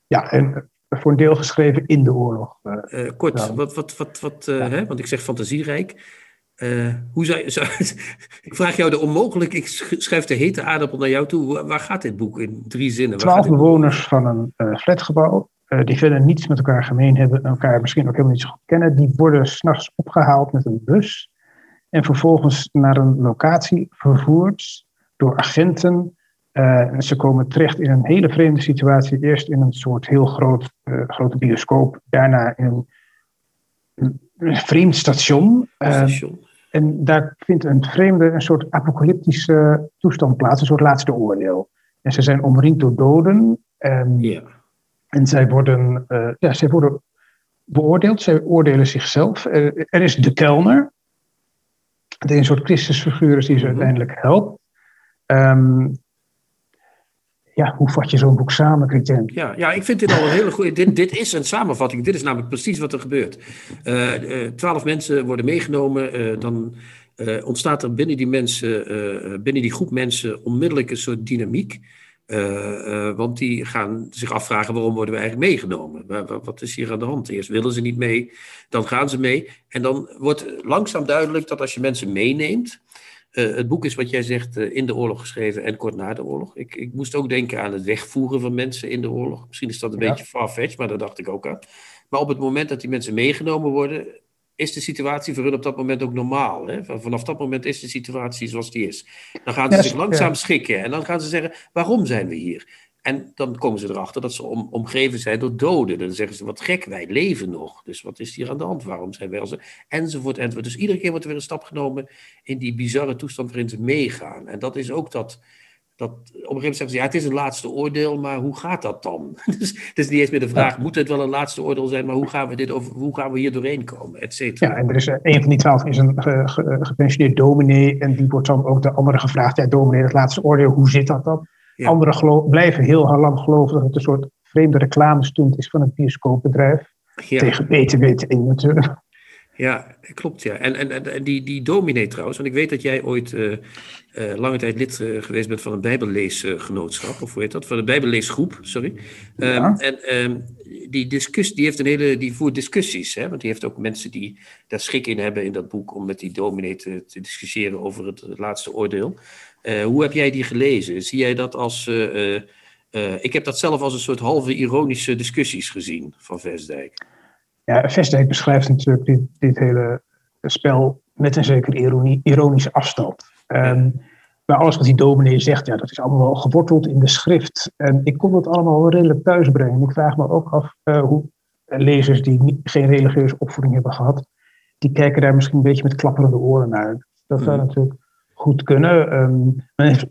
ja, en voor een deel geschreven in de oorlog. Uh, kort, nou, wat, wat, wat, wat ja. hè? want ik zeg fantasierijk. Uh, hoe zou, zou ik vraag jou de onmogelijk, ik schrijf de hete aardappel naar jou toe. Waar gaat dit boek in drie zinnen? Twaalf bewoners van een flatgebouw, die verder niets met elkaar gemeen hebben, elkaar misschien ook helemaal niet zo goed kennen, die worden s'nachts opgehaald met een bus en vervolgens naar een locatie vervoerd door agenten Uh, ze komen terecht in een hele vreemde situatie. Eerst in een soort heel groot, uh, grote bioscoop. Daarna in een, een, een vreemd station. Uh, station. En daar vindt een vreemde, een soort apocalyptische toestand plaats. Een soort laatste oordeel. En ze zijn omringd door doden. En, yeah. en zij worden, ja, zij worden beoordeeld. Zij oordelen zichzelf. er is de kelner. Die een soort Christusfiguur is die ze mm -hmm. uiteindelijk helpt. Um, ja, hoe vat je zo'n boek samen, Christian? Ja, ja, ik vind dit al een hele goede. Dit, dit is een samenvatting. Dit is namelijk precies wat er gebeurt. Uh, twaalf mensen worden meegenomen. Uh, dan ontstaat er binnen die, mensen, binnen die groep mensen onmiddellijk een soort dynamiek. want die gaan zich afvragen waarom worden we eigenlijk meegenomen? Wat is hier aan de hand? Eerst willen ze niet mee, dan gaan ze mee. En dan wordt langzaam duidelijk dat als je mensen meeneemt, uh, het boek is wat jij zegt uh, in de oorlog geschreven en kort na de oorlog. Ik, ik, moest ook denken aan het wegvoeren van mensen in de oorlog. Misschien is dat een ja. beetje far-fetched, maar dat dacht ik ook aan. Maar op het moment dat die mensen meegenomen worden, is de situatie voor hun op dat moment ook normaal. Hè? Vanaf dat moment is de situatie zoals die is. Dan gaan ze zich langzaam ja. schikken en dan gaan ze zeggen: waarom zijn we hier? En dan komen ze erachter dat ze om, omgeven zijn door doden. Dan zeggen ze, wat gek, wij leven nog. Dus wat is hier aan de hand? Waarom zijn wij als... Enzovoort, enzovoort. Dus iedere keer wordt er weer een stap genomen in die bizarre toestand waarin ze meegaan. En dat is ook dat... dat op een gegeven moment zeggen ze, ja, het is een laatste oordeel, maar hoe gaat dat dan? dus het is niet eens meer de vraag, moet het wel een laatste oordeel zijn, maar hoe gaan we, dit over, hoe gaan we hier doorheen komen, et cetera. Ja, en er is een van die twaalf is een ge, ge, gepensioneerd dominee en die wordt dan ook de andere gevraagd, ja, dominee, het laatste oordeel, hoe zit dat dan? Ja. Anderen blijven heel lang geloven dat het een soort vreemde reclamestunt is van het bioscoopbedrijf. Ja. Tegen beter weten in natuurlijk. Ja, klopt ja. En, en, en die, die dominee trouwens, want ik weet dat jij ooit uh, uh, lange tijd lid uh, geweest bent van een bijbelleesgenootschap, of hoe heet dat? Van een bijbelleesgroep, sorry. Ja. Um, en um, die, discussie, die, heeft een hele, die voert discussies, hè? want die heeft ook mensen die daar schik in hebben in dat boek om met die dominee te, te discussiëren over het laatste oordeel. Uh, hoe heb jij die gelezen? Zie jij dat als. Uh, uh, ik heb dat zelf als een soort halve ironische discussies gezien van Vestdijk. Ja, Vestdijk beschrijft natuurlijk dit, dit hele spel met een zekere ironie, ironische afstand. Um, maar alles wat die dominee zegt, ja, dat is allemaal wel geworteld in de schrift. En ik kon dat allemaal wel redelijk thuisbrengen. Ik vraag me ook af hoe lezers die niet, geen religieuze opvoeding hebben gehad, die kijken daar misschien een beetje met klapperende oren naar. Dat zou mm. natuurlijk goed kunnen. Um,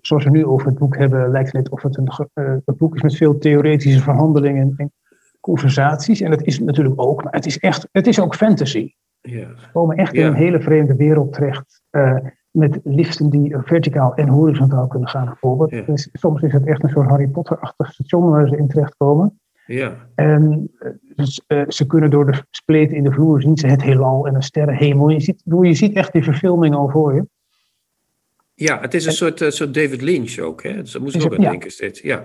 zoals we nu over het boek hebben, lijkt het net of het een, uh, een boek is met veel theoretische verhandelingen en conversaties. En dat is het natuurlijk ook, maar het is, echt, het is ook fantasy. Yeah. We komen echt yeah. in een hele vreemde wereld terecht. Uh, met liften die verticaal en horizontaal kunnen gaan, bijvoorbeeld. Yeah. Dus soms is het echt een soort Harry Potter-achtig station waar ze in terechtkomen. Ja. En dus, uh, ze kunnen door de spleten in de vloer zien ze het heelal en een sterrenhemel. Je ziet, je ziet echt die verfilming al voor je. Ja, het is een soort, uh, soort David Lynch ook. Hè? Dus daar moest ik ook aan ja. denken steeds. Ja.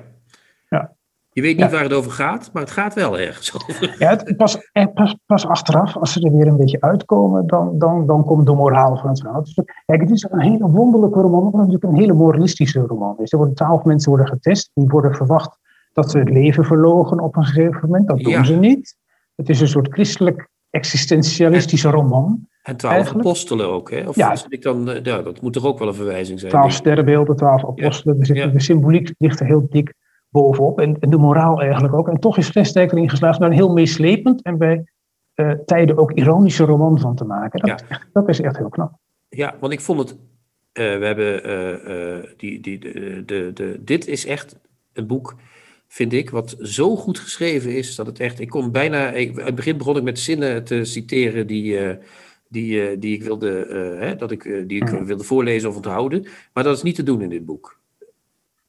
ja. Je weet niet ja. waar het over gaat, maar het gaat wel ergens over. Ja, het, pas, pas, pas achteraf, als ze er weer een beetje uitkomen, dan, dan, dan komt de moraal van het verhaal. Dus, kijk, het is een hele wonderlijke roman, maar natuurlijk een hele moralistische roman. Dus er worden twaalf mensen worden getest, die worden verwacht dat ze het leven verlogen op een gegeven moment. Dat doen ja. ze niet. Het is een soort christelijk existentialistische roman. En twaalf Eigenlijk. apostelen ook, hè? Of ja. ik dan, ja, dat moet toch ook wel een verwijzing zijn? Twaalf sterrenbeelden, twaalf apostelen. Ja. Ja. De symboliek ligt er heel dik bovenop. En, en de moraal eigenlijk ook. En toch is Vestdijk erin geslaagd om een heel meeslepend en bij uh, tijden ook ironische roman van te maken. Dat, ja. dat is echt heel knap. Ja, want ik vond het... Uh, we hebben uh, die, die, de, de, de, dit is echt een boek vind ik, wat zo goed geschreven is dat het echt. Ik kon bijna. Ik, in het begin begon ik met zinnen te citeren die, uh, die, uh, die ik, wilde, uh, hè, dat ik, die ik wilde voorlezen of onthouden. Maar dat is niet te doen in dit boek.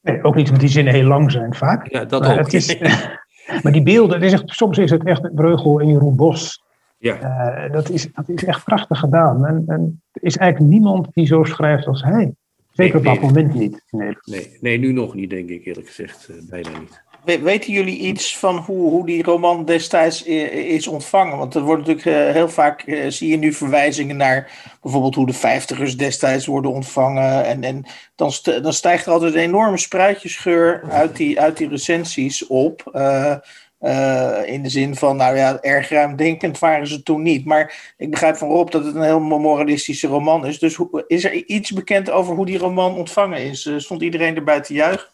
Nee, ook niet omdat die zinnen heel lang zijn vaak. Ja, dat maar ook. Is, maar die beelden, is echt, soms is het echt Breugel en Jeroen Bos. Ja. dat, is, dat is echt prachtig gedaan. En, en er is eigenlijk niemand die zo schrijft als hij. Zeker nee, op dat moment niet. Nee. nee, nee, nu nog niet, denk ik eerlijk gezegd. bijna niet. Weten jullie iets van hoe, hoe die roman destijds is ontvangen? Want er wordt natuurlijk heel vaak, zie je nu verwijzingen naar bijvoorbeeld hoe de vijftigers destijds worden ontvangen. En, en dan, dan stijgt er altijd een enorme spruitjesgeur uit die, uit die recensies op. Uh, in de zin van, nou ja, erg ruimdenkend waren ze toen niet. Maar ik begrijp van Rob dat het een heel moralistische roman is. Dus hoe, is er iets bekend over hoe die roman ontvangen is? Stond iedereen erbij te juichen?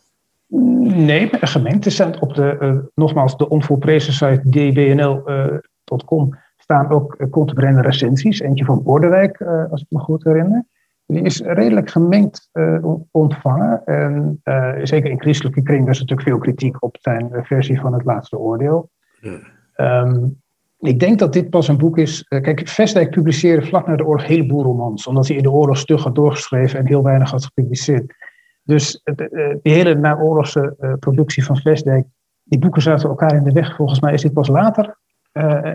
Nee, gemengd. Er zijn op de, uh, nogmaals, de onvolprezen site dbnl.com staan ook uh, contemporaine recensies. Eentje van Bordewijk, uh, als ik me goed herinner. Die is redelijk gemengd ontvangen. En zeker in christelijke kring was natuurlijk veel kritiek op zijn versie van het laatste oordeel. Ja. Um, ik denk dat dit pas een boek is. Kijk, Vestdijk publiceerde vlak na de oorlog een heleboel romans, omdat hij in de oorlog stug had doorgeschreven en heel weinig had gepubliceerd. Dus uh, die hele naoorlogse uh, productie van Vestdijk, die boeken zaten elkaar in de weg. Volgens mij is dit pas later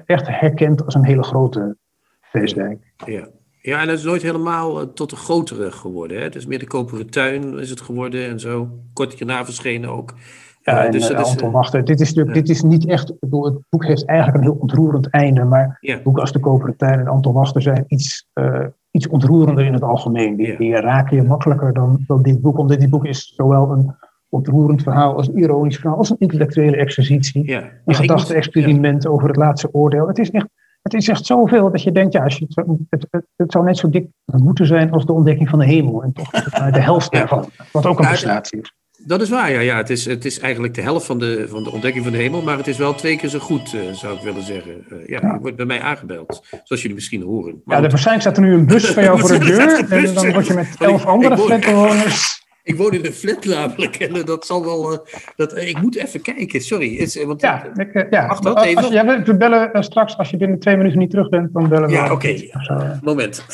echt herkend als een hele grote Vestdijk. Ja. Ja, en het is nooit helemaal tot een grotere geworden. Hè? Het is meer de koperen tuin is het geworden en zo. Kort na verschenen ook. Ja, en, dus, Anton Wachter. Dit is, natuurlijk, dit is niet echt. Bedoel, het boek heeft eigenlijk een heel ontroerend einde. Maar ja. boeken als De Koperen Tuin en Anton Wachter zijn iets, uh, iets ontroerender in het algemeen. Die, die, raken je makkelijker dan, dan dit boek. Omdat dit boek is zowel een ontroerend verhaal als een ironisch verhaal. Als een intellectuele exercitie. Ja. Een gedachte-experiment over het laatste oordeel. Het is echt. Het is echt zoveel dat je denkt, ja, als je het, het, het, het, zou net zo dik moeten zijn als de ontdekking van de hemel. En toch de helft daarvan. Wat ook een prestatie is. Dat is waar, ja. ja. Het, is, het is eigenlijk de helft van de, van de ontdekking van de hemel, maar het is wel twee keer zo goed, uh, zou ik willen zeggen. Uh, ja, ja. wordt bij mij aangebeld, zoals jullie misschien horen. Maar ja, waarschijnlijk staat er nu een bus van jou voor de deur en dan word je met elf andere ik flatbewoners... Ik woon in een flat namelijk en dat zal wel... Uh, dat, ik moet even kijken, sorry. Is, want, ja, ik, ja. Mag dat even? Als, ja, we bellen straks, als je binnen twee minuten niet terug bent, dan bellen we. Ja, oké. Okay. Moment.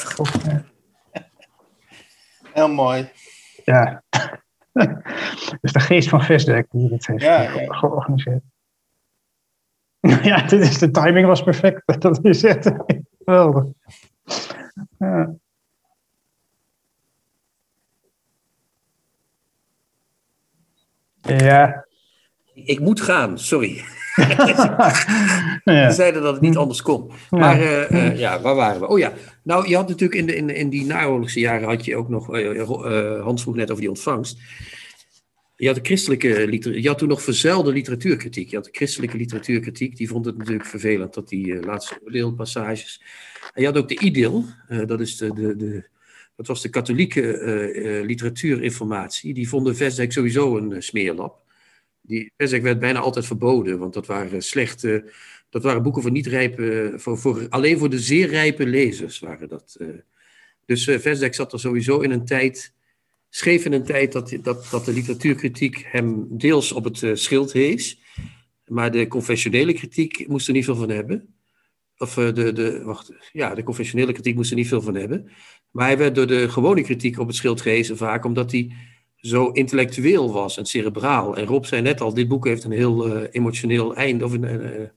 Heel mooi. Ja. dus de geest van Vestdijk die dit heeft ja, ja. georganiseerd. ja, dit is, de timing was perfect. Dat is echt geweldig. Ja. Ja. Ik moet gaan, sorry. ja. Ze zeiden dat het niet anders kon. Maar uh, uh, ja, waar waren we? Oh ja, nou je had natuurlijk in, de, in, in die naoorlogse jaren had je ook nog, uh, Hans vroeg net over die ontvangst. Je had de christelijke je had toen nog verzuilde literatuurkritiek. Je had de christelijke literatuurkritiek, die vond het natuurlijk vervelend dat die laatste oordeelpassages. En je had ook de idyll, dat is de, de, de dat was de katholieke literatuurinformatie. Die vonden Vestdijk sowieso een smeerlap die werd bijna altijd verboden, want dat waren slechte, dat waren boeken voor niet rijpe, voor, voor, alleen voor de zeer rijpe lezers waren dat. Uh. Dus uh, zat er sowieso in een tijd, schreef in een tijd dat, dat, dat de literatuurkritiek hem deels op het uh, schild hees, maar de confessionele kritiek moest er niet veel van hebben. Of de, de, wacht, ja, de confessionele kritiek moest er niet veel van hebben. Maar hij werd door de gewone kritiek op het schild gehezen vaak omdat hij zo intellectueel was en cerebraal. En Rob zei net al, dit boek heeft een heel uh, emotioneel einde. Of een, uh,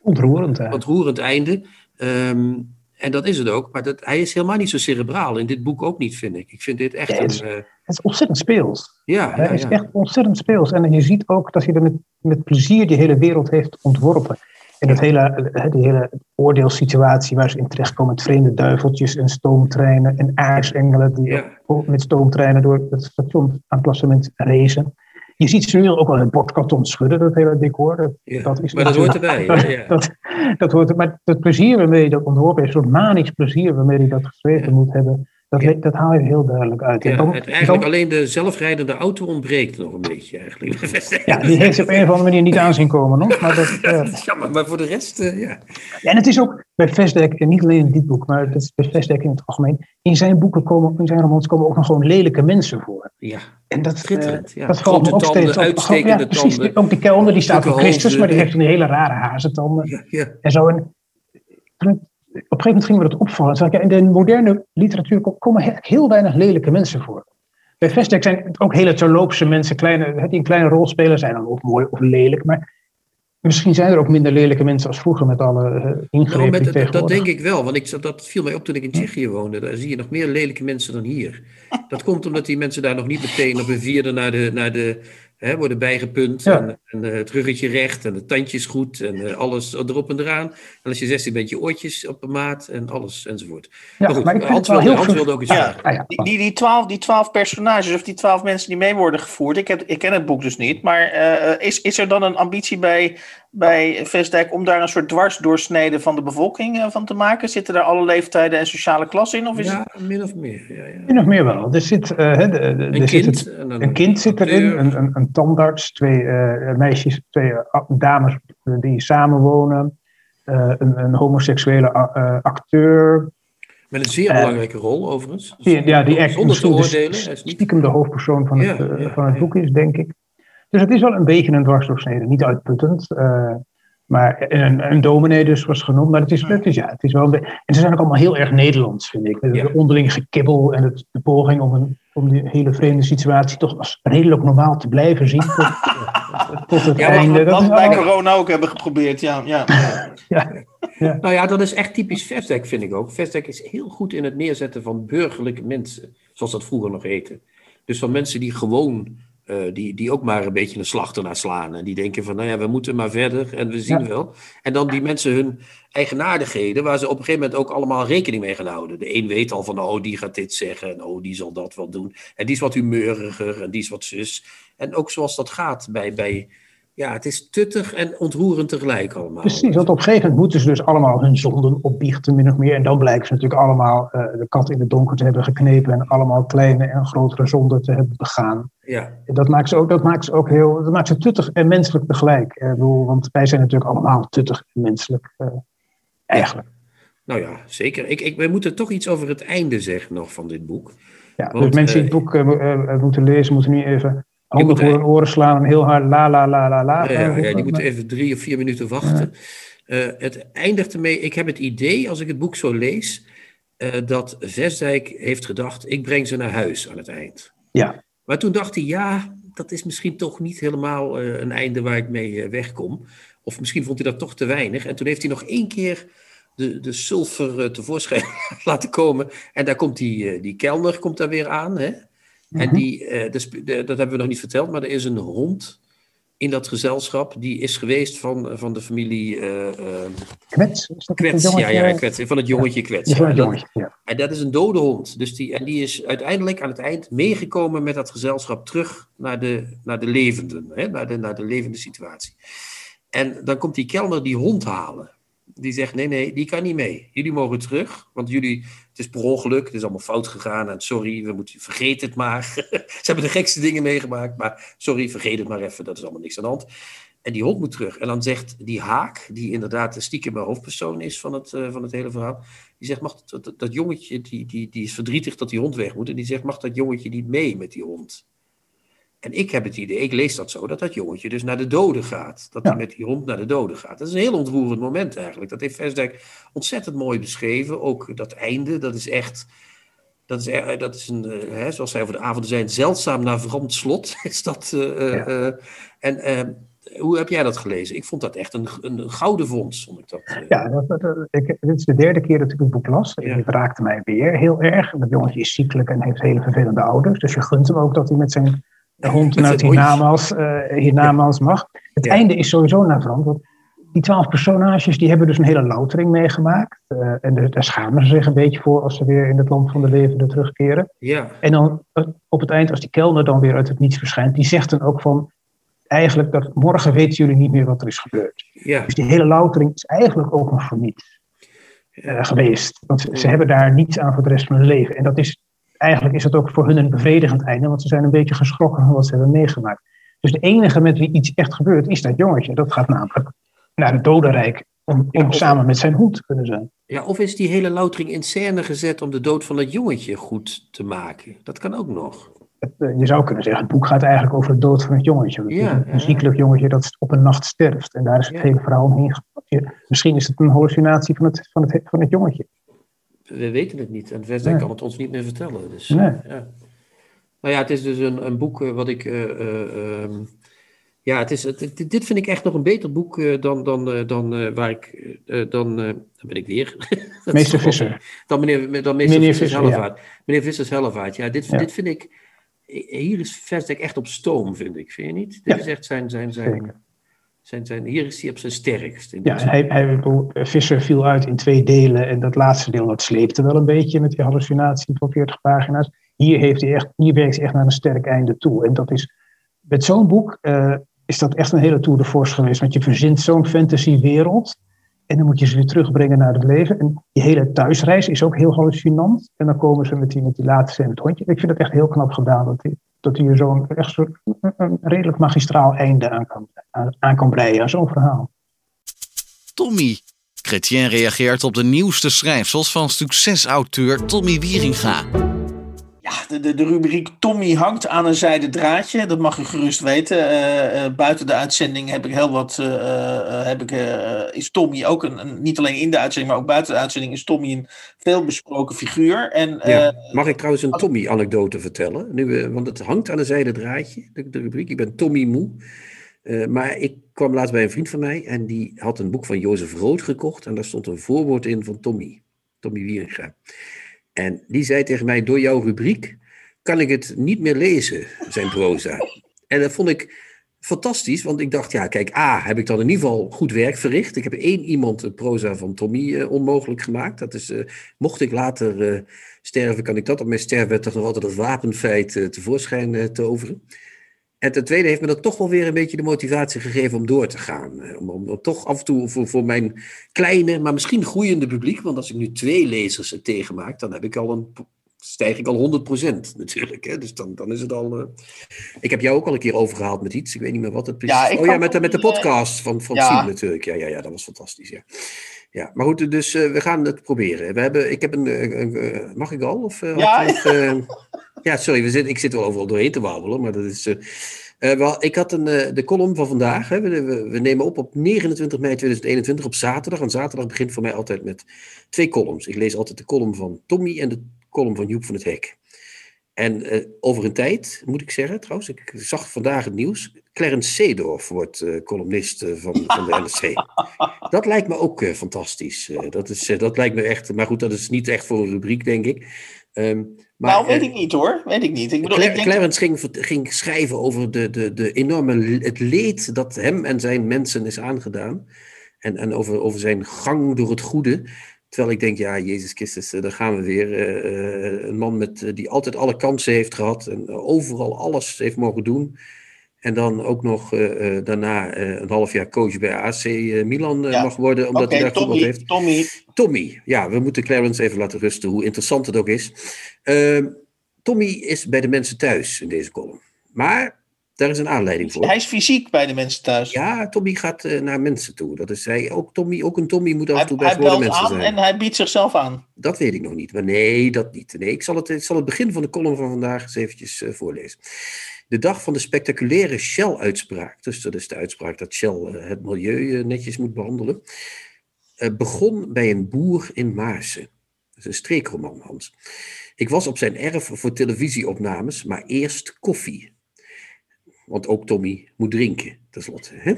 ontroerend, ontroerend einde. Um, en dat is het ook. Maar dat, hij is helemaal niet zo cerebraal. In dit boek ook niet, vind ik. Ik vind dit echt het is, een... Het is ontzettend speels. Ja, Hij is echt ontzettend speels. En je ziet ook dat hij er met, met plezier die hele wereld heeft ontworpen. En dat hele, die hele oordeelssituatie waar ze in terechtkomen met vreemde duiveltjes en stoomtreinen en aardsengelen die met stoomtreinen door het station aan klassement racen. Je ziet ze nu ook wel in bordkarton schudden, dat hele decor. Dat, ja, dat is maar dat hoort erbij. Dat, ja. dat, dat, hoort, maar het plezier waarmee je dat ontworpen heeft, een soort manisch plezier waarmee hij dat geschreven moet hebben, dat, dat haal je heel duidelijk uit. Ja, dan, het eigenlijk alleen de zelfrijdende auto ontbreekt nog een beetje eigenlijk. Ja, die heeft op een of andere manier niet aanzien komen nog. Maar dat, uh, Jammer, maar voor de rest, uh, ja. ja. En het is ook bij Vestdek, en niet alleen in dit boek, maar dat is bij Vestdek in het algemeen. In zijn boeken komen, in zijn romans komen ook nog gewoon lelijke mensen voor. Ja, en dat, Schitterend, uh, ja. dat valt ook tanden, steeds uitstekende ja, precies, tanden. Ook die kelder, die staat voor Christus, maar die heeft een hele rare hazentanden. Ja, ja. En zo. En, op een gegeven moment gingen we dat opvallen. Zei ik, in de moderne literatuur komen heel weinig lelijke mensen voor. Bij Vestdek zijn het ook hele terloopse mensen, kleine, die een kleine rol spelen, zijn dan ook mooi of lelijk. Maar misschien zijn er ook minder lelijke mensen als vroeger met alle uh, ingrepen nou, met, Dat denk ik wel, want ik, dat viel mij op toen ik in Tsjechië woonde. Daar zie je nog meer lelijke mensen dan hier. Dat komt omdat die mensen daar nog niet meteen op een vierde naar de, naar de hè, worden bijgepunt. En, en uh, het ruggetje recht en de tandjes goed en uh, alles erop en eraan. En als je 16 bent, je oortjes op de maat en alles enzovoort. Ja, maar, goed, maar Hans, wilde, Hans wilde ook iets ja, zeggen. Ah, ja, die, die, twaalf, die twaalf personages of die twaalf mensen die mee worden gevoerd. Ik, heb, ik ken het boek dus niet. Maar uh, is, is er dan een ambitie bij bij Vestdijk om daar een soort dwarsdoorsnede van de bevolking eh, van te maken? Zitten er alle leeftijden en sociale klassen in? Of is ja, min of meer. Ja, ja. Min of meer wel. Er zit, uh, de, de, een, er kind, zit het, een kind zit erin, een, een, een tandarts, twee uh, meisjes, twee dames die samenwonen, een, een, homoseksuele acteur. Met een zeer belangrijke rol, overigens. Die, ja, die echt zonder te oordelen. Stiekem de hoofdpersoon van het, ja, van het boek is, denk ik. Dus het is wel een beetje een dwarsdoorsnede. Niet uitputtend. Uh, maar een, een dominee dus was genoemd. Maar het is, het is, ja, het is wel een beetje... En ze zijn ook allemaal heel erg Nederlands, vind ik. De onderling gekibbel en het, de poging om, een, om die hele vreemde situatie toch als redelijk normaal te blijven zien. Tot, tot het ja, einde. Wat, we bij corona ook hebben geprobeerd, ja. ja. ja. Ja. Nou ja, dat is echt typisch Vestdijk, vind ik ook. Vestdijk is heel goed in het neerzetten van burgerlijke mensen, zoals dat vroeger nog heette. Dus van mensen die gewoon uh, die, die ook maar een beetje een slag ernaar slaan. En die denken van, nou ja, we moeten maar verder en we zien ja. wel. En dan die mensen hun eigenaardigheden, waar ze op een gegeven moment ook allemaal rekening mee gaan houden. De een weet al van, oh, die gaat dit zeggen en oh, die zal dat wel doen. En die is wat humeuriger en die is wat zus. En ook zoals dat gaat bij, bij ja, het is tuttig en ontroerend tegelijk allemaal. Precies, want op een gegeven moment moeten ze dus allemaal hun zonden opbiechten, min of meer. En dan blijken ze natuurlijk allemaal uh, de kat in het donker te hebben geknepen en allemaal kleine en grotere zonden te hebben begaan. Ja. En dat maakt ze ook, dat maakt ze ook heel, dat maakt ze tuttig en menselijk tegelijk. Ik bedoel, want wij zijn natuurlijk allemaal tuttig en menselijk, uh, eigenlijk. Nou ja, zeker. Ik, ik, wij moeten toch iets over het einde zeggen nog van dit boek. Ja, want, dus mensen die het boek moeten lezen, moeten nu even handen voor hun oren slaan en heel hard la la la la la. Ja, ja, die moeten even drie of vier minuten wachten. Uh, het eindigt ermee, ik heb het idee, als ik het boek zo lees, uh, dat Vestdijk heeft gedacht, ik breng ze naar huis aan het eind. Ja. Maar toen dacht hij, ja, dat is misschien toch niet helemaal uh, een einde waar ik mee wegkom. Of misschien vond hij dat toch te weinig. En toen heeft hij nog één keer de, de sulfur tevoorschijn laten komen. En daar komt die, die kelner komt daar weer aan, hè? En die, uh, dus, de, dat hebben we nog niet verteld, maar er is een hond in dat gezelschap. Die is geweest van, van de familie. Uh, kwets? Is dat kwets, ja, ja, kwets. Van het jongetje ja. Kwets. Ja, het jongetje, ja. En dat is een dode hond. Dus die, en die is uiteindelijk aan het eind meegekomen met dat gezelschap terug naar de, naar de levenden, hè, naar, de, naar de levende situatie. En dan komt die kelner die hond halen. Die zegt: nee, nee, die kan niet mee. Jullie mogen terug, want jullie, het is per ongeluk, het is allemaal fout gegaan. En sorry, we moeten, vergeet het maar. Ze hebben de gekste dingen meegemaakt, maar sorry, vergeet het maar even, dat is allemaal niks aan de hand. En die hond moet terug. En dan zegt die haak, die inderdaad de stiekem hoofdpersoon is van het, uh, van het hele verhaal, die zegt: mag dat, dat, dat jongetje, die, die, die is verdrietig dat die hond weg moet. En die zegt: mag dat jongetje niet mee met die hond? En ik heb het idee, ik lees dat zo, dat dat jongetje dus naar de doden gaat. Dat Ja. hij met die hond naar de doden gaat. Dat is een heel ontroerend moment eigenlijk. Dat heeft Versdijk ontzettend mooi beschreven. Ook dat einde, dat is echt... Dat is, er- dat is een, eh, hè, zoals zij over de avonden zijn, zeldzaam navrant slot. Is dat, eh, eh, Ja. eh, en eh, hoe heb jij dat gelezen? Ik vond dat echt een, een gouden vondst, vond ik dat. eh. Ja, dat- ik, dit is de derde keer dat ik het boek las. Ja. Het raakte mij weer heel erg. Dat jongetje is ziekelijk en heeft hele vervelende ouders. Dus je gunt hem ook dat hij met zijn hond Met naar het hiernamaals, eh, hiernamaals mag. Het Ja. einde is sowieso navrant. Want die twaalf personages die hebben dus een hele loutering meegemaakt. Eh, en daar- daar schamen ze zich een beetje voor als ze weer in het land van de levenden terugkeren. Ja, En dan eh, op het eind, als die kelner dan weer uit het niets verschijnt, die zegt dan ook van. Eigenlijk dat morgen weten jullie niet meer wat er is gebeurd. ja, Dus die hele loutering is eigenlijk ook nog voor niets geweest. Want ze, ze hebben daar niets aan voor de rest van hun leven. En dat is, eigenlijk is dat ook voor hun een bevredigend einde, want ze zijn een beetje geschrokken van wat ze hebben meegemaakt. Dus de enige met wie iets echt gebeurt, is dat jongetje. Dat gaat namelijk naar het dodenrijk om, Ja, om of- samen met zijn hond te kunnen zijn. ja, of is die hele loutering in scène gezet om de dood van dat jongetje goed te maken? Dat kan ook nog. Het, eh, je zou kunnen zeggen, het boek gaat eigenlijk over de dood van het jongetje. Het een, ja. ziekelijk jongetje dat op een nacht sterft. En daar is het hele verhaal omheen gepakt. Misschien is het een hallucinatie van het, van het, van het jongetje. We weten het niet en Nee. kan het ons niet meer vertellen. Dus, Nee. ja. Nou ja, het is dus een, een boek eh, wat ik. eh, eh, ehm, ja, het is, het, dit- vind ik echt nog een beter boek dan, dan, dan waar ik. dan, dan ben ik weer. Meester Visser. Dan meneer, dan meester Meneer Vissers Visser, ja. Hellevaart. Meneer Vissers Hellevaart. Ja, dit, Ja. dit vind ik. Hier is Versdijk echt op stoom, vind ik. Vind je niet? Dit Ja. is echt zijn. zijn, zijn. Zijn, zijn hier is hij op zijn sterkst. In Ja, hij, hij, Visser viel uit in twee delen. En dat laatste deel dat sleepte wel een beetje met die hallucinatie van 40 pagina's. Hier, heeft hij echt, hier werkt hij echt naar een sterk einde toe. En dat is met zo'n boek, eh, is dat echt een hele tour de force geweest. Want je verzint zo'n fantasywereld. En dan moet je ze weer terugbrengen naar het leven. En die hele thuisreis is ook heel hallucinant. En dan komen ze met die, met die laatste en het hondje. Ik vind het echt heel knap gedaan. Dat hij, dat hij er zo'n echt zo, een redelijk magistraal einde aan kan, aan, kan breien zo'n verhaal. Tommy. Chrétien reageert op de nieuwste schrijfsels van succesauteur Tommy Wieringa. Ja, de, de, de rubriek Tommy hangt aan een zijde draadje. Dat mag je gerust weten. Uh, uh, buiten de uitzending heb ik heel wat. Uh, heb ik, is Tommy ook een, een, Niet alleen in de uitzending, maar ook buiten de uitzending is Tommy een veelbesproken figuur. En, ja, mag ik trouwens een Tommy-anekdote vertellen? Nu, want het hangt aan een zijde draadje, de, de rubriek. Ik ben Tommy Moe. maar ik kwam laatst bij een vriend van mij en die had een boek van Jozef Rood gekocht. En daar stond een voorwoord in van Tommy. Tommy Wieringa. En die zei tegen mij, door jouw rubriek kan ik het niet meer lezen, zijn proza. En dat vond ik fantastisch, want ik dacht, ja, kijk, A, heb ik dan in ieder geval goed werk verricht. Ik heb één iemand de proza van Tommy uh, onmogelijk gemaakt. Dat is, uh, mocht ik later uh, sterven, kan ik dat op mijn sterfbed toch nog altijd het wapenfeit tevoorschijn toveren. En ten tweede heeft me dat toch wel weer een beetje de motivatie gegeven om door te gaan. Om, om, om toch af en toe voor, voor, mijn kleine, maar misschien groeiende publiek. Want als ik nu twee lezers tegenmaak, dan heb ik al een, stijg ik al 100% natuurlijk. Hè? Dus dan, dan is het al. Uh... Ik heb jou ook al een keer overgehaald met iets. Ik weet niet meer wat het precies ja, Oh ja, met, met de podcast van, van ja. Natuurlijk. Ja, ja, ja, dat was fantastisch. Ja. Ja, maar goed, dus uh, we gaan het proberen. We hebben, ik heb een, uh, mag ik al? Of, ja. Ja, sorry, we zit, ik zit wel overal doorheen te wandelen, maar dat is... wel, ik had een, de column van vandaag. Hè, we, we, we, nemen op op 29 mei 2021 op zaterdag. En zaterdag begint voor mij altijd met twee columns. Ik lees altijd de column van Tommy en de column van Joep van het Hek. En over een tijd, moet ik zeggen, trouwens, ik zag vandaag het nieuws. Clarence Seedorf wordt uh, columnist uh, van, van de NRC. Dat lijkt me ook fantastisch. dat, is, dat lijkt me echt, maar goed, dat is niet echt voor een rubriek, denk ik. Um, maar, nou, weet ik niet hoor. Weet ik niet. Ik bedoel, Cla ik denk... Clarence ging, ging schrijven over de, de, de enorme, het leed dat hem en zijn mensen is aangedaan. En, en over, over zijn gang door het goede. Terwijl ik denk, ja, Jezus Christus, daar gaan we weer. Uh, een man met, die altijd alle kansen heeft gehad en overal alles heeft mogen doen. En dan ook nog uh, daarna een half jaar coach bij AC Milan ja. mag worden, omdat okay, hij daar Tommy, heeft. Tommy. Tommy, ja, we moeten Clarence even laten rusten, hoe interessant het ook is. Uh, Tommy is bij de mensen thuis in deze column. Maar daar is een aanleiding voor. Hij is fysiek bij de mensen thuis. Ja, Tommy gaat uh, naar mensen toe. Dat is hij. Ook, Tommy, ook een Tommy moet af en toe bij gewone mensen aan zijn. En hij biedt zichzelf aan. Dat weet ik nog niet. Maar nee, dat niet. Nee, ik zal het, ik zal het begin van de column van vandaag eens eventjes uh, voorlezen. De dag van de spectaculaire Shell-uitspraak, dus dat is de uitspraak dat Shell uh, het milieu netjes moet behandelen, begon bij een boer in Maarsen. Dat is een streekroman, Hans. Ik was op zijn erf voor televisieopnames, maar eerst koffie. Want ook Tommy moet drinken, tenslotte. Hè?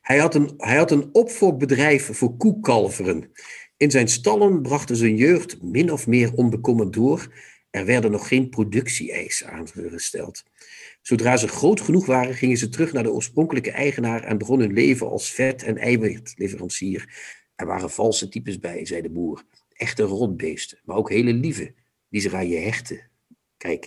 Hij, had een, hij had een opfokbedrijf voor koekalveren. In zijn stallen brachten zijn jeugd min of meer onbekommerd door. Er werden nog geen productie-eisen aangesteld. Zodra ze groot genoeg waren, gingen ze terug naar de oorspronkelijke eigenaar en begonnen hun leven als vet- en eiwitleverancier. Er waren valse types bij, zei de boer. Echte rotbeesten, maar ook hele lieve, die zich aan je hechten. Kijk,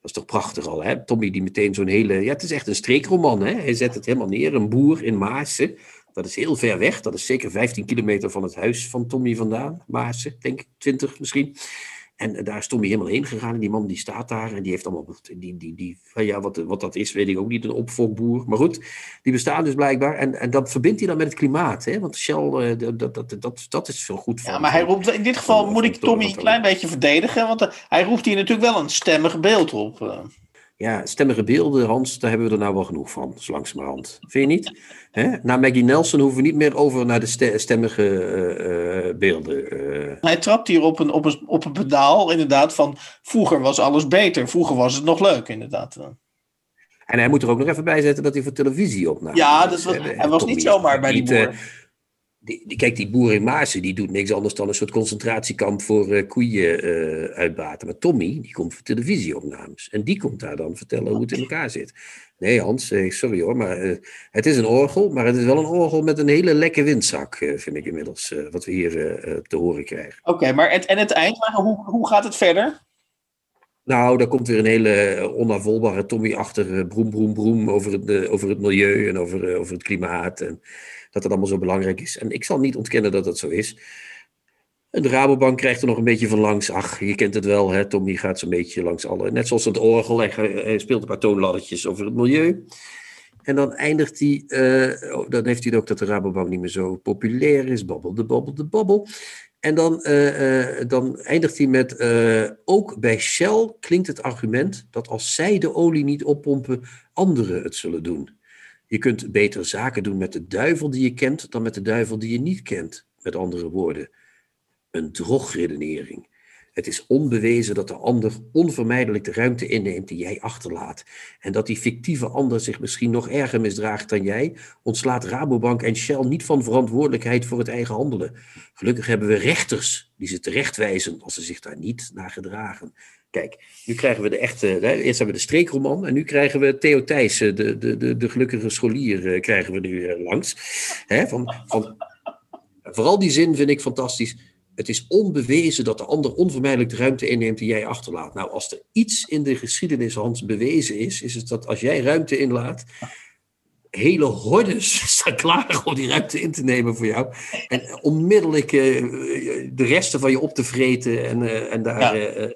dat is toch prachtig al, hè? Tommy die meteen zo'n hele... Ja, het is echt een streekroman, hè? Hij zet het helemaal neer. Een boer in Maassen. Dat is heel ver weg. Dat is zeker 15 kilometer van het huis van Tommy vandaan. Maassen, denk ik, 20 misschien. En daar is Tommy helemaal heen gegaan. En die man die staat daar. En die heeft allemaal. Die, die, die, ja, wat, wat dat is, weet ik ook niet. Een opfokboer. Maar goed, die bestaan dus blijkbaar. En, en dat verbindt hij dan met het klimaat. Hè? Want Shell, dat, dat, dat, dat, dat is veel goed. Van, ja, maar hij roept. In dit geval moet ik Tommy een klein beetje verdedigen. Want hij roept hier natuurlijk wel een stemmig beeld op. Ja, stemmige beelden, Hans, daar hebben we er nou wel genoeg van, zo langzamerhand. Vind je niet? Hè? Na Maggie Nelson hoeven we niet meer over naar de stemmige uh, uh, beelden. Uh. Hij trapt hier op een, op, een, op een pedaal, inderdaad, van vroeger was alles beter. Vroeger was het nog leuk, inderdaad. En hij moet er ook nog even bij zetten dat hij voor televisie opnam. Ja, dat was, hij was niet zomaar bij die boer. Die, die, kijk, die boer in Maasen, die doet niks anders dan een soort concentratiekamp voor uh, koeien uh, uitbaten. Maar Tommy, die komt voor televisieopnames. En die komt daar dan vertellen hoe het in elkaar zit. Nee, Hans, sorry hoor, maar uh, het is een orgel. Maar het is wel een orgel met een hele lekke windzak, vind ik inmiddels. wat we hier te horen krijgen. Oké, okay, maar het, en het eind, hoe, hoe gaat het verder? Nou, daar komt weer een hele onafvolbare Tommy-achtige broem, broem, broem over het, over het milieu en over, over het klimaat. En dat het allemaal zo belangrijk is. En ik zal niet ontkennen dat dat zo is. En de Rabobank krijgt er nog een beetje van langs. Ach, je kent het wel, hè? Tommy gaat zo'n beetje langs alle. Net zoals het orgel, hij speelt een paar toonladdertjes over het milieu. En dan eindigt hij, uh, dan heeft hij ook dat de Rabobank niet meer zo populair is. Babbel de babbel de babbel. En dan, uh, uh, dan eindigt hij met, ook bij Shell klinkt het argument dat als zij de olie niet oppompen, anderen het zullen doen. Je kunt beter zaken doen met de duivel die je kent dan met de duivel die je niet kent. Met andere woorden, een drogredenering. Het is onbewezen dat de ander onvermijdelijk de ruimte inneemt die jij achterlaat. En dat die fictieve ander zich misschien nog erger misdraagt dan jij, ontslaat Rabobank en Shell niet van verantwoordelijkheid voor het eigen handelen. Gelukkig hebben we rechters die ze terechtwijzen als ze zich daar niet naar gedragen. Kijk, nu krijgen we de echte. Eerst hebben we de streekroman en nu krijgen we Theo Thijssen, de, de, de, de gelukkige scholier, eh, krijgen we nu eh, langs. Van, van, vooral die zin vind ik fantastisch. Het is onbewezen dat de ander onvermijdelijk de ruimte inneemt die jij achterlaat. Nou, als er iets in de geschiedenis, Hans, bewezen is, is het dat als jij ruimte inlaat, hele hordes staan klaar om die ruimte in te nemen voor jou. En onmiddellijk uh, de resten van je op te vreten en, uh, en daar ja. uh,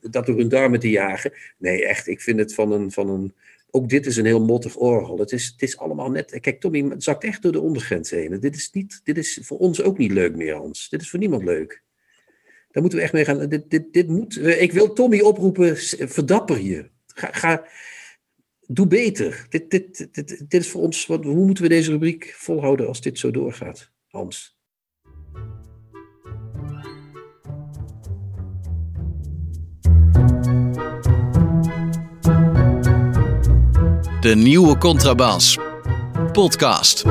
dat door hun darmen te jagen. Nee, echt, ik vind het van een. Van een ook dit is een heel mottig orgel. Het is, het is allemaal net. Kijk, Tommy het zakt echt door de ondergrens heen. Dit is, niet, dit is voor ons ook niet leuk meer, Hans. Dit is voor niemand leuk. Daar moeten we echt mee gaan. Dit, dit, dit moet, ik wil Tommy oproepen, verdapper je. Ga, ga, doe beter. Dit, dit, dit, dit is voor ons. Wat, hoe moeten we deze rubriek volhouden als dit zo doorgaat, Hans? De nieuwe Contrabas. Podcast.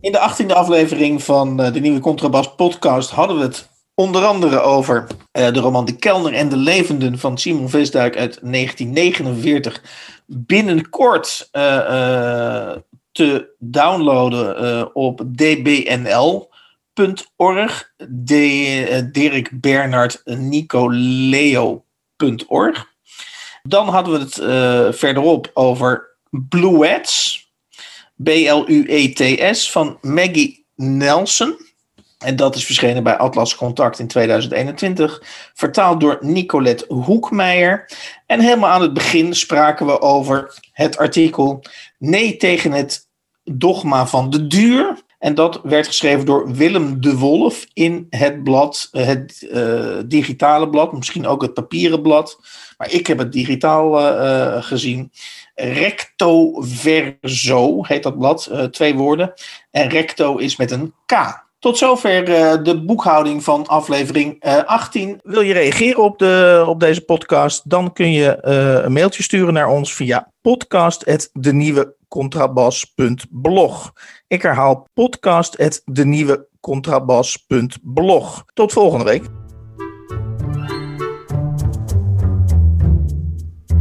In de achttiende aflevering van de nieuwe Contrabas podcast hadden we het onder andere over uh, de roman De Kelner en de Levenden van Simon Visduik uit 1949. Binnenkort uh, te downloaden op dbnl.org. Dirk Bernard. Dan hadden we het uh, verderop over Bluets. B-L-U-E-T-S van Maggie Nelson. En dat is verschenen bij Atlas Contact in 2021. Vertaald door Nicolette Hoekmeijer. En helemaal aan het begin spraken we over het artikel Nee tegen het dogma van de duur. En dat werd geschreven door Willem de Wolf in het blad, het uh, digitale blad, misschien ook het papieren blad. Maar ik heb het digitaal uh, gezien. Recto verso heet dat blad, uh, twee woorden. En recto is met een K. Tot zover de boekhouding van aflevering 18. Wil je reageren op, de, op deze podcast? Dan kun je een mailtje sturen naar ons via podcast.denieuwecontrabas.blog. Ik herhaal podcast.denieuwecontrabas.blog. Tot volgende week.